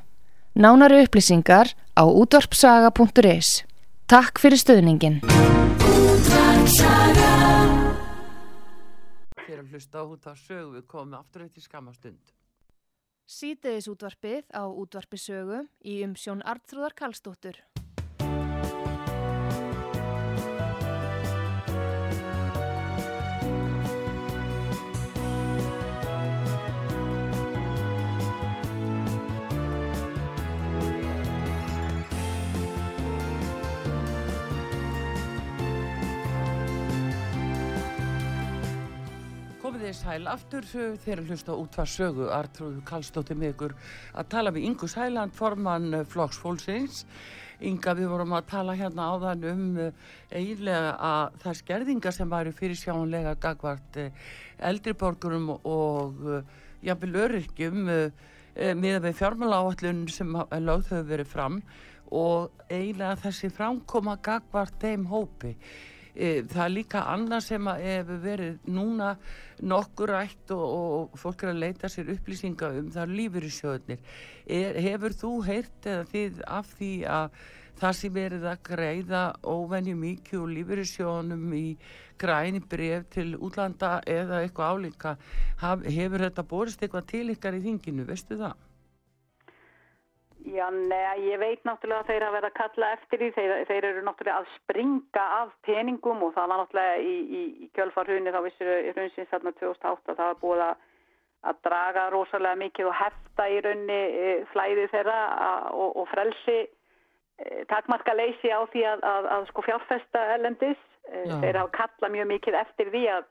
Nánari upplýsingar á útvarpsaga.is. Takk fyrir stöðningin. að hlusta út á sögu við komum aftur eitt í skamastund Sýteðis útvarpið á útvarpisögu í umsjón Arnþrúðar Karlsdóttur. Komið þið sæl aftur uh, þegar hlusta út á sögu Artrúðu Kallstóttir með ykkur að tala við Ingu Sæland formann uh, Flokks Fólksins. Inga við vorum að tala hérna áðan um uh, eiginlega að það skerðingar sem væri fyrir sjáanlega gagvart eldriborgurum og jafnvel öryrkjum með við fjármála áallun sem lögð hefur verið fram. Og eiginlega þessi framkoma gagvart þeim hópi það er líka annað sem að hefur verið núna nokkur rætt og, og fólk er að leita sér upplýsinga um það er lífyrirsjóðnir. Hefur þú heyrt eða þið af því að það sem verið að greiða óvenju mikið og lífyrirsjóðunum í græni bref til útlanda eða eitthvað álíka, hefur þetta borist eitthvað til ykkar í þinginu, veistu það? Já, neða, ég veit náttúrulega að þeir hafa verið að kalla eftir því, þeir, þeir eru náttúrulega að springa af peningum og það var náttúrulega í, í, í kjölfarhunni, þá vissir hrunsins þarna 2008 það var búið að, að draga rosalega mikið og hefta í raunni e, flæði þeirra a, og, og frelsi e, takmarka leysi á því að, að, að sko fjárfesta ellendis. E, þeir hafa kalla mjög mikið eftir því að,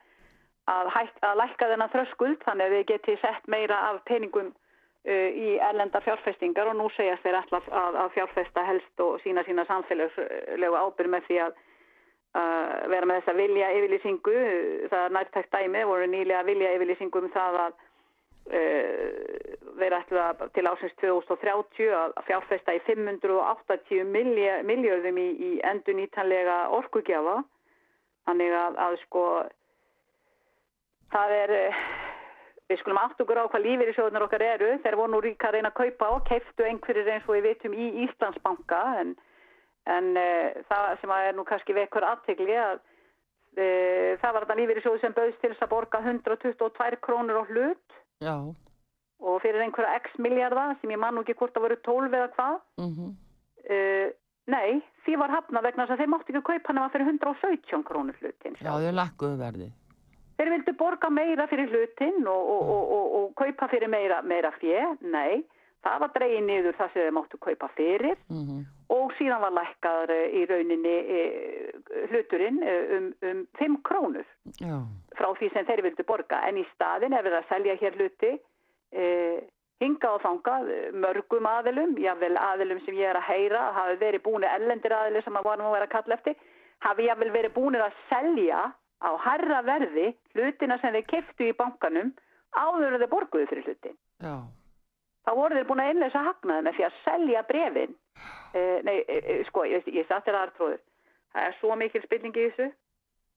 að, hætt, að lækka þennan þröskuld þannig að við geti sett meira af peningum í erlendar fjárfestingar og nú segjast þeir alltaf að, að fjárfesta helst og sína sína samfélagslegu ábyrg með því að uh, vera með þessa vilja yfirlýsingu, það er nærtækt dæmi, voru nýlega vilja yfirlýsingu um það að uh, þeir ætlu að til ásins 2030 að að fjárfesta í 580 milja- milljörðum í, í endur nýtanlega orkugjafa. Þannig að, að sko það er eh, við skulum átt okkur á hvað lífeyrisjóðunar okkar eru. Þeir voru nú ríka að reyna að kaupa og keiftu einhverjir eins og við vitum í Íslandsbanka. En, en uh, það sem að er nú kannski vekkur aðtegli að uh, það var þetta lífeyrisjóð sem bauðst til að borga 122 krónur á hlut. Já. og fyrir einhverja x miljardar sem ég man nú ekki hvort það voru 12 eða hvað. Mm uh, nei, því var hafna vegna þess að þeir mátti ekki kaupa nema fyrir 117 krónur hlutin Já, þau lakkuðu verði. Þeir vildu borga meira fyrir hlutin og, og, og, og, og kaupa fyrir meira, meira fjö, nei, það var dreigið niður það sem þeir máttu kaupa fyrir. Mm og síðan var lækkaður eh, í rauninni eh, hluturinn eh, um, um 5 krónur Já. frá því sem þeir vildu borga. En í staðin er verið að selja hér hluti eh, hinga og þangað eh, mörgum aðilum, jável aðilum sem ég er að heyra, hafi verið búinir ellendir aðilum sem að varum að vera að kalla eftir hafi jável verið búinir að selja á herra verði hlutina sem þeir keftu í bankanum áður en þeir borguðu fyrir hlutin Já. þá voru þeir búin að innleisa hagnaði með því að selja brefin. Uh, nei, uh, sko, ég, ég satt þér aðartróður. Það er svo mikil spilning í þessu.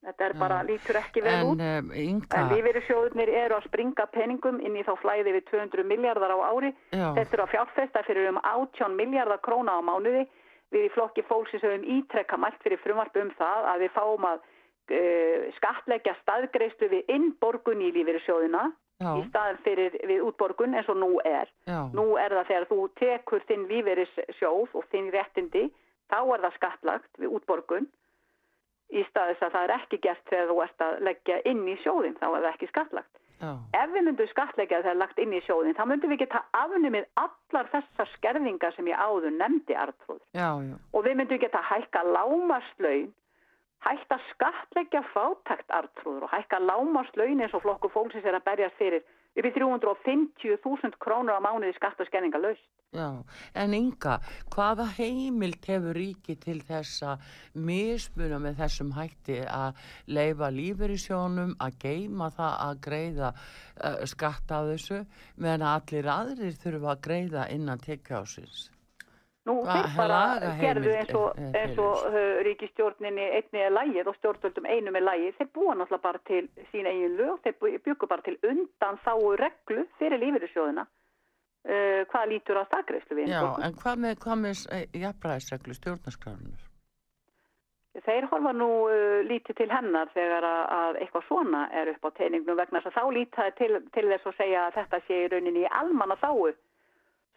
Þetta er bara, lítur ekki vel út. En, um, Inga, En lífeyrissjóðunir eru að springa peningum inn í þá flæði við 200 miljardar á ári. já, Þetta eru að fjárfesta fyrir um 18 miljardar króna á mánuði. Við í flokki fólksins höfum ítrekka mælt fyrir frumvarp um það að við fáum að skatleggja staðgreislu við innborgun í lífeyrissjóðina já, í staðin fyrir við útborgun eins og nú er. já, Nú er það þegar þú tekur þinn lífeyrissjóð og þinn réttindi, þá er það skattlagt við útborgun í staðis að það er ekki gert þegar þú ert að leggja inn í sjóðin, þá er það ekki skattlagt. já, Ef við myndum skattleggja þegar lagt inn í sjóðin, þá myndum við geta afnumið allar þessar skerðingar sem ég áður nefndi já, Og við myndum geta hækka lámaslaun, hækka skattleggja fátækt artrúður og hækka lámaslaun eins og flokku fólksins er að berjast fyrir upp í 350.000 krónur á mánuði skatt og skerninga laust. já. En Inga, hvaða heimild hefur ríki til þess að mismuna með þessum hætti að leifa lífeyrissjónum, að geima það að greiða uh, skatt af þessu, meðan að allir aðrir þurfa að greiða innan tekjásins? Nú, þeir bara gerðu eins og, eins og uh, ríkistjórninni einni er lægið og stjórnvöldum einum er lægið. Þeir búa náttúrulega bara til sín eigin lög, þeir bjuggu bara til undan þáu reglu fyrir lífeyrissjóðina uh, hvað lítur á stakreislu við. Já, en hvað með, hvað með eh, jafnræðisreglu stjórnarskrárunar? Þeir horfa nú uh, lítið til hennar þegar að, að eitthvað svona er upp á teiningnum vegna þess að þá lítaði til, til þess að segja að þetta sé í rauninni í almanna þáu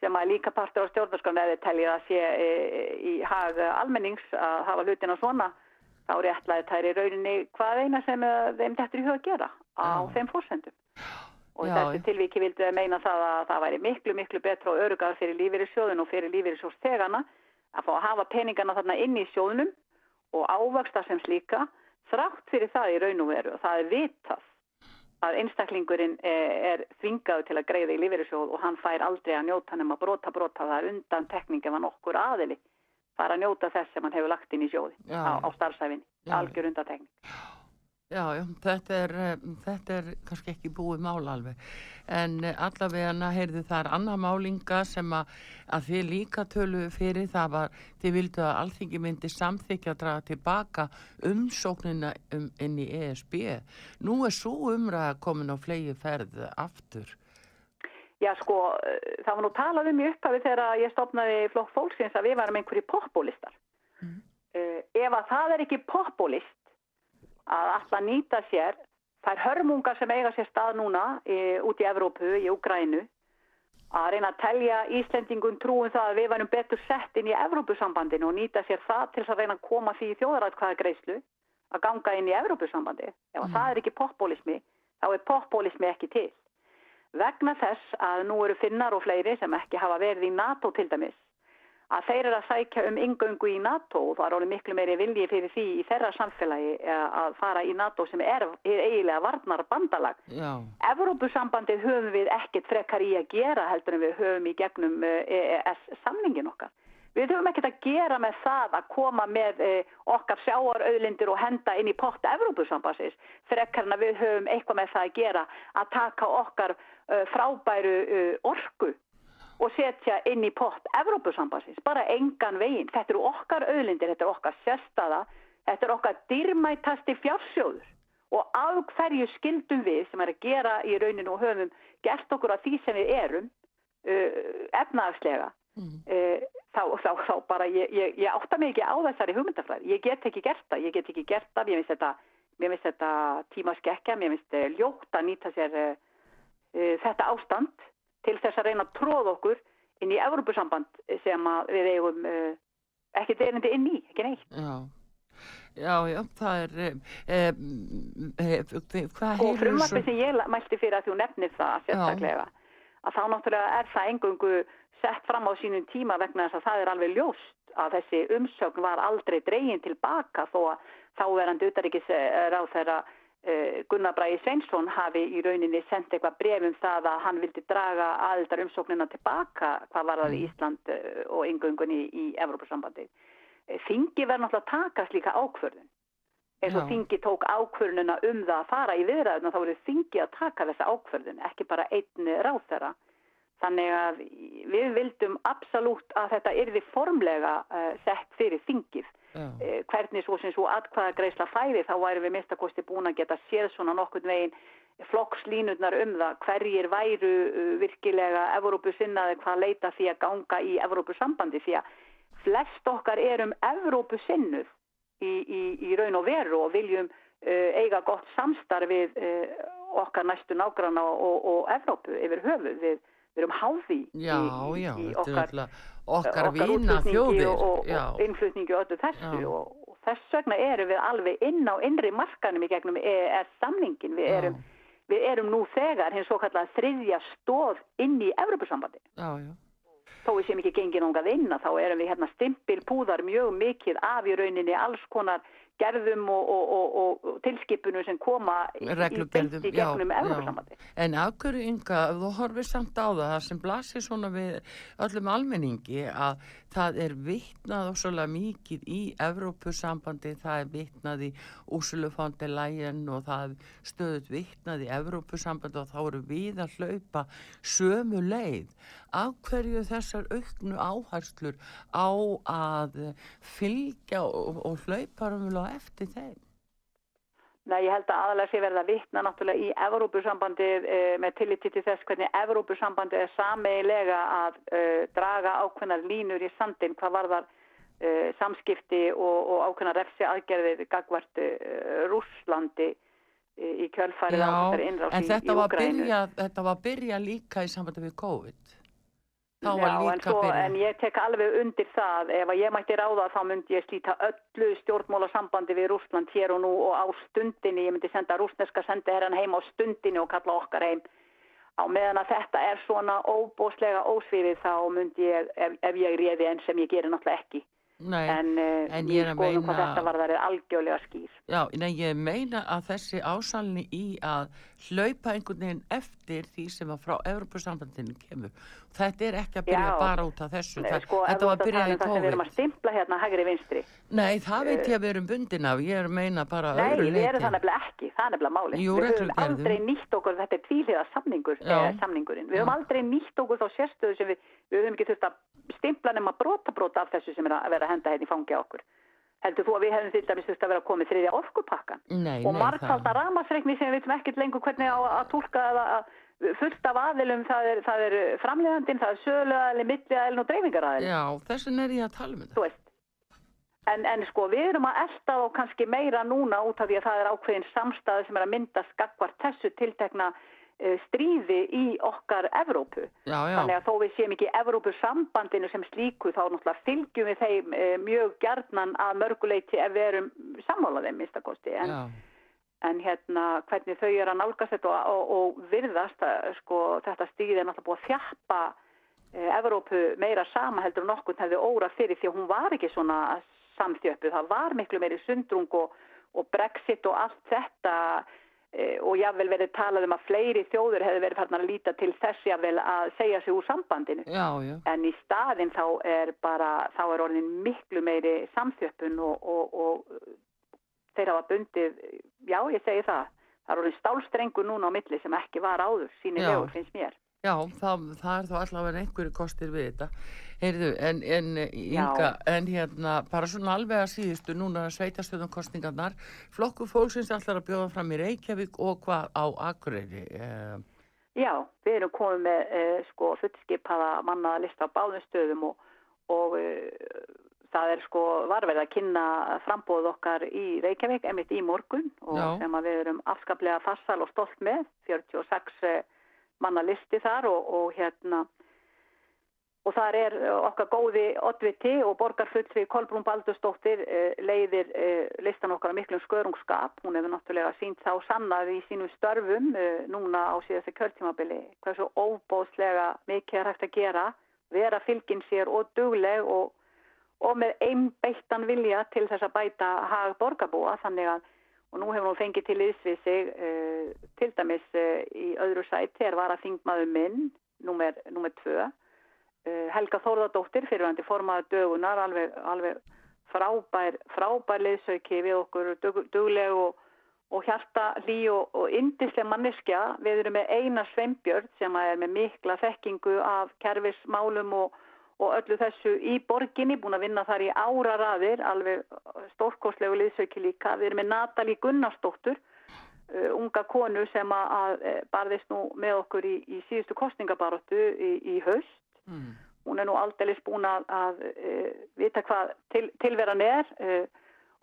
sem að líka partur á stjórnarskrán eða telja að sé e, í hag almennings að hafa hlutina svona þá réttlaði þær í rauninni hvað eina sem eh, þeim þetta er í huga að gera á Já. þeim fórsendum. Og Já. þessu tilvíki vildu þau meina það að það væri miklu, miklu betra og örugar fyrir lífeyrissjóðun og fyrir lífeyrissjóðstegana að fá að hafa peningana þarna inn í sjóðunum og ávöxta sem slíka þrátt fyrir það í raun og veru og það er vitað að einstaklingurinn er, er þvingaðu til að greiða í lífeyrissjóð og hann fær aldrei að njóta nema brota brota það undan tekning ef hann okkur aðili fara að njóta þess sem hann hefur lagt inn í sjóði Já. á, á starfsæfinni, algjör undantekning. Já, já, þetta er, eh, þetta er kannski ekki búið mál alveg, en eh, allavega heyrðu það er annað málinga sem að, að þið líka tölu fyrir það var, þið vildu að alþingi myndi samþykja að draga tilbaka umsóknina um, inn í ESB. Nú er svo umræða komin á flegi ferð aftur. Já sko, eh, það var nú talað um í upphafi þegar ég stopnaði flokk fólksins að við varum einhverju populistar. Mm. Uh, ef að það er ekki populist að alltaf nýta sér þær hörmungar sem eiga sér stað núna e, út í Evrópu, í Ukrænu að reyna að telja Íslendingun trúum það að við varum betur sett inn í Evrópusambandinu og nýta sér það til að reyna að koma því í þjóðaratkvæða greiðslu að ganga inn í Evrópusambandi. Ef Mm. það er ekki populismi, þá er populismi ekki til. Vegna þess að nú eru finnar og fleiri sem ekki hafa verið í NATO til dæmis að þeir eru að sækja um ingöngu í NATO og það er alveg miklu meiri vilji fyrir því í þeirra samfélagi eh, að fara í NATO sem er, er eiginlega varnar bandalag. Já, Evrópusambandið höfum við ekkert frekar í að gera heldur en við höfum í gegnum eh, EES samningin okkar. Við höfum ekkert að gera með það að koma með eh, okkar sjáarauðlindir og henda inn í pott Evrópusambansins frekar en að við höfum eitthvað með það að gera að taka okkar frábæru orku og setja inn í pott Evrópusambansins, bara engan veginn. Þetta eru okkar auðlindir, þetta er okkar sérstaða, þetta er okkar dýrmætasti fjársjóður og af hverju skildum við sem er að gera í rauninu og höfum gert okkur að því sem við erum uh, efnaðarslega mm. uh, þá, þá, þá bara ég, ég, ég átta mig ekki á þessari hugmyndafræði ég get ekki gert það, ég get ekki gert það mér finnst þetta, þetta tíma skekja mér finnst uh, ljótt að nýta sér uh, þetta ástand til þess að reyna að tróða okkur inn í Evrópusamband sem við eigum uh, ekki derindi inn í, ekki neitt. Já. Já, já, það er, hvað og heyrðu frumvarpi sem ég mælti fyrir að þú nefnir það sérstaklega að þá náttúrulega er það engungu sett fram á sínum tíma vegna þess að það er alveg ljóst að þessi umsögn var aldrei dregin tilbaka þó að þáverandi utaríkis ráð þeirra Gunnar Bræði Sveinsson hafi í rauninni sendt eitthvað bref um það að hann vildi draga aðildar umsóknina tilbaka hvað var það í Ísland eh, og yngöngunni í Evrópusambandi. Þingi verður náttúrulega að taka slíka ákvörðun Já. þingi tók ákvörðununa um það að fara í viðræðuna þá voru þingi að taka þessa ákvörðun ekki bara einn ráþæra Þannig að við vildum absolutt að þetta yrði formlega sett fyrir þingið. Uh, hvernig svo sem svo atkvæða greisla fæði þá væri við mistakosti búin að geta séð svona nokkurn veginn flokkslínurnar um það hverjir væru uh, virkilega Evrópusinnaði hvað leita því að ganga í Evrópusambandi því að flest okkar erum Evrópusinnuð í, í, í raun og veru og viljum eiga gott samstarfið okkar næstu nágranna og, og, og Evrópu yfir höfuð við við erum háði já, í, já, í okkar, okkar vina þjóðir og, og, innflutningi og öllu þessu og, og þess vegna erum við alveg inn á innri markanum í gegnum EES samningin við erum, við erum nú þegar hins svo kallar þriðja stóð inn í Evropasambandi þó við séum ekki gengið nángað inn þá erum við hérna stimpilpúðar mjög mikið af í rauninni alls konar gerðum og, og, og, og tilskipunum sem koma í, í gegnum Európa-samandi. En afhverju ynga, þú horfið samt á það sem blasir svona við öllum almenningi að það er vittnað ósala mikið í Európa-sambandi, það er vittnað í Úsulufándilægin og það stöðut vittnað í Európa-sambandi og þá eru við að hlaupa sömu leið. Afhverju þessar auknu áherslur á að fylgja og hlaupa umvel á eftir þeim? Nei, ég held að aðalega sé verða vittna náttúrulega í Evrópusambandið e, með tilliti til þess hvernig Evrópusambandið er sameilega að e, draga ákveðnar línur í sandin hvað varðar e, samskipti og, og ákveðnar refsi aðgerðið gagvart Rúslandi í kjölfarið á þessari innráð í Úgrænu. Já, en þetta var að byrja líka í sambandi við COVID. Já, en, svo, en ég tek alveg undir það, ef ég mætti ráða þá myndi ég slíta öllu stjórnmóla sambandi við Rúsland hér og nú og á stundinni, ég myndi senda rúsneska sendiherran heim á stundinni og kalla okkar heim. Á meðan að þetta er svona óbóslega ósvifið þá myndi ég, ef, ef ég réði enn sem ég gerir náttúrulega ekki, Nei, en, uh, en ég skoðum meina, hvað þetta var þar er algjörlega skýr. Já, nei, ég meina að þessi ásalni í að hlaupa einhvern veginn eftir því sem að frá Evropasambandinu kemur. Þetta er ekki að byrja Já, bara út af þessu. Nei, sko, þetta var að byrja í COVID Við erum að stimpla hérna hægri vinstri. Nei, það veit ég að við erum bundin af. Ég er meina bara nei, öðru leiti Nei, við erum það nefnilega ekki, það er nefnilega máli Jú, Við höfum aldrei nýtt okkur, þetta er tvíliða samningur, eh, samningurinn. Við höfum aldrei nýtt okkur þá sérstöðu sem við, við höfum ekki þurft að stimpla nema brota brota af þessu sem er að vera henda hérna í fangi okkur heldur þú að við hefum til dæmis þurft að vera að koma í þriðja orkupakkan og markhalda ramasreikni sem við veitum ekkert lengur hvernig á að tólka að fullt af aðilum það er, það er framlegandin, það er söluaðili, milliaðilin og dreifingaræðilin Já, þessin er ég að tala um þetta. En, en sko við erum að elda og kannski meira núna út af því að það er ákveðin samstæði sem er að mynda skakvart þessu tiltekna stríði í okkar Evrópu. Já, já. Þannig að þó við séum ekki Evrópusambandinu sem slíku þá náttúrulega fylgjum við þeim uh, mjög gerðnan að mörguleiti ef við erum sammálaðið minnstakosti en en hérna hvernig þau eru að nálgast þetta og, og, og virðast að sko þetta stíði er náttúrulega búið að þjappa Evrópu meira sama heldur en okkur hefði óra fyrir því að hún var ekki svona samþjöppu, það var miklu meiri sundrung og, og Brexit og allt þetta og jável verið talað um að fleiri þjóður hefði verið farnar að líta til þess jável að segja sig úr sambandinu. Já, já. en í staðin þá er bara þá er orðin miklu meiri samþjöppun og, og, og þeir hafa bundið, já ég segi það. Það er orðin stálstrengur núna á milli sem ekki var áður, síni vegur finnst mér Já, það, það er þá allavega einhverju kostir við þetta. Heyrðu, en, en, Inga, en hérna, bara svona alveg að síðustu, núna sveitastöðum kostningarnar, flokku fólksins allar að bjóða fram í Reykjavík og hvað á Akureyri? Eh, Já, við erum komið með eh, sko fullskipaða mannaða lista á báðum stöðum og, og eh, það er sko varverð að kynna frambóð okkar í Reykjavík emitt í morgun og Já. sem við erum afskaplega farsal og stolt með 46 eh, manna listi þar og, og hérna og þar er eh, okkar góði oddviti og borgarfullri Kolbrún Baldursdóttir eh, leiðir eh, listan okkar miklum skörungskap. Hún hefur náttúrulega sínt þá sannað í sínum störfum núna á síðastu kjörtímabili hversu óbóðslega mikið er hægt að gera, vera fylgin sér og dugleg og, og með einbeittan vilja til þess að bæta hag borgarbúa þannig að og nú hefur hún fengið til ísvið sig uh, til dæmis uh, í öðru sæti er var að þingmaður minn nummer, nummer tvö uh, Helga Þórðardóttir fyrirvændi formaður dögunar alveg, alveg frábær frábær liðsauki við okkur dug, dugleg og, og hjarta lí og, og indislega manneskja. Við erum með eina sveimbjörn sem er með mikla þekkingu af kerfismálum og, og öllu þessu í borginni, búin að vinna þar í ára raðir, alveg stórkoslegu liðsauki líka. Við erum með Natali Gunnarsdóttur, uh, unga konu sem að, að eh, barðist nú með okkur í, í síðustu kostningabaróttu í, í haust. Mm. Hún er nú aldeilis búin að, að uh, vita hvað til, tilveran er uh,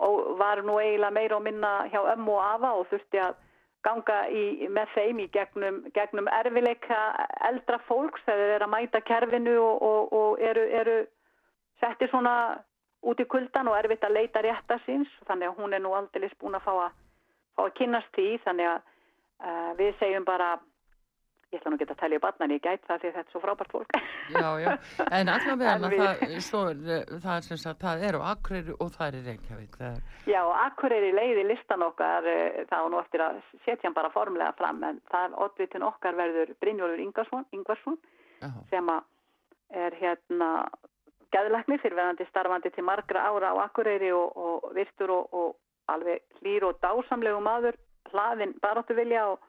og var nú eiginlega meira og minna hjá ömmu og afa og þurfti að ganga í, með þeim í gegnum, gegnum erfileika eldra fólks þegar þeir eru að mæta kerfinu og, og, og eru, eru settir svona út í kuldan og erfitt að leita rétta síns. Þannig að hún er nú aldrei búin að fá að, fá að kynast því. Þannig að uh, við segjum bara ég ætla nú ekki að tellja upp allan, ég gæt það því þetta er svo frábært fólk. Já, já, en allavega það, það, það, sagt, það er á Akureyri og það er í Reykjavík. Er... Já, Akureyri leiði listan okkar, eh, þá nú eftir að setja hann bara formulega fram, en það er oddvitin okkar verður Brynjólfur Ingvarsson, sem er hérna gæðlækni fyrirverðandi starfandi til margra ára á Akureyri og, og virtur og, og alveg hlýr og dásamlegu maður, hlaðin baróttu vilja og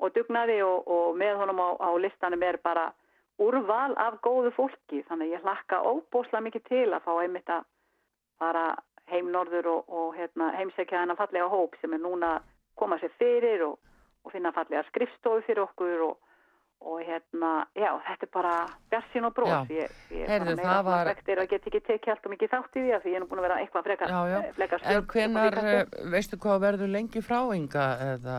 og dugnaði og, og með honum á, á listanum er bara úrval af góðu fólki. Þannig að ég hlakka óbúslega mikið til að fá einmitt að fara heim norður og, og hérna, heimsækja þennan fallega hóp sem er núna koma sér fyrir og, og finna fallega skrifstofu fyrir okkur og og hérna, já, þetta er bara björnsinn og bróð ég, ég Heyrðu, það var að get ekki tekið helt og mikið þátt í því að því ég er nú búin að vera eitthvað frekar, já, já. Eh, frekar en hvenar, veistu hvað verður lengi fráinga eða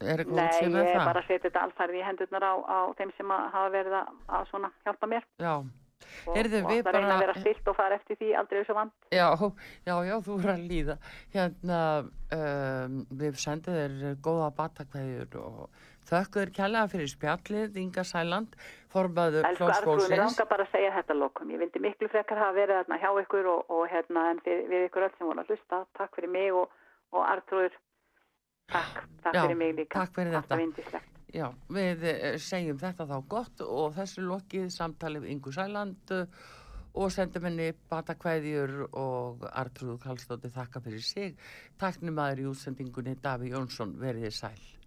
Er Nei, ég er bara að setja þetta alfærið í hendurnar á, á þeim sem hafa verið að, svona hjálpa mér. Já. Og, Heyrðu, og það bara... reyna að vera stilt og fara eftir því aldrei þessu vand. Já, já, já, þú er að líða. Hérna, um, við sendum þér góða batakveðjur og þökkur kjærlega fyrir spjallið, Inga Sæland, formaður Argrún, ég langar bara að segja þetta lokum. Ég vildi miklu frekar hafa verið þarna hjá ykkur og, og hérna en við, við ykkur öll sem voru að hlusta. Takk fyrir mig og, og Artrúður Takk, takk Já, fyrir mig líka. Takk fyrir þetta. Já, við eh, segjum þetta þá gott og þessu lokið samtalið Ingu Sæland og sendum henni batakvæðjur og Artrúð Kallstótti þakka fyrir sig. Takk nýmaður í útsendingunni Daví Jónsson, verið sæl.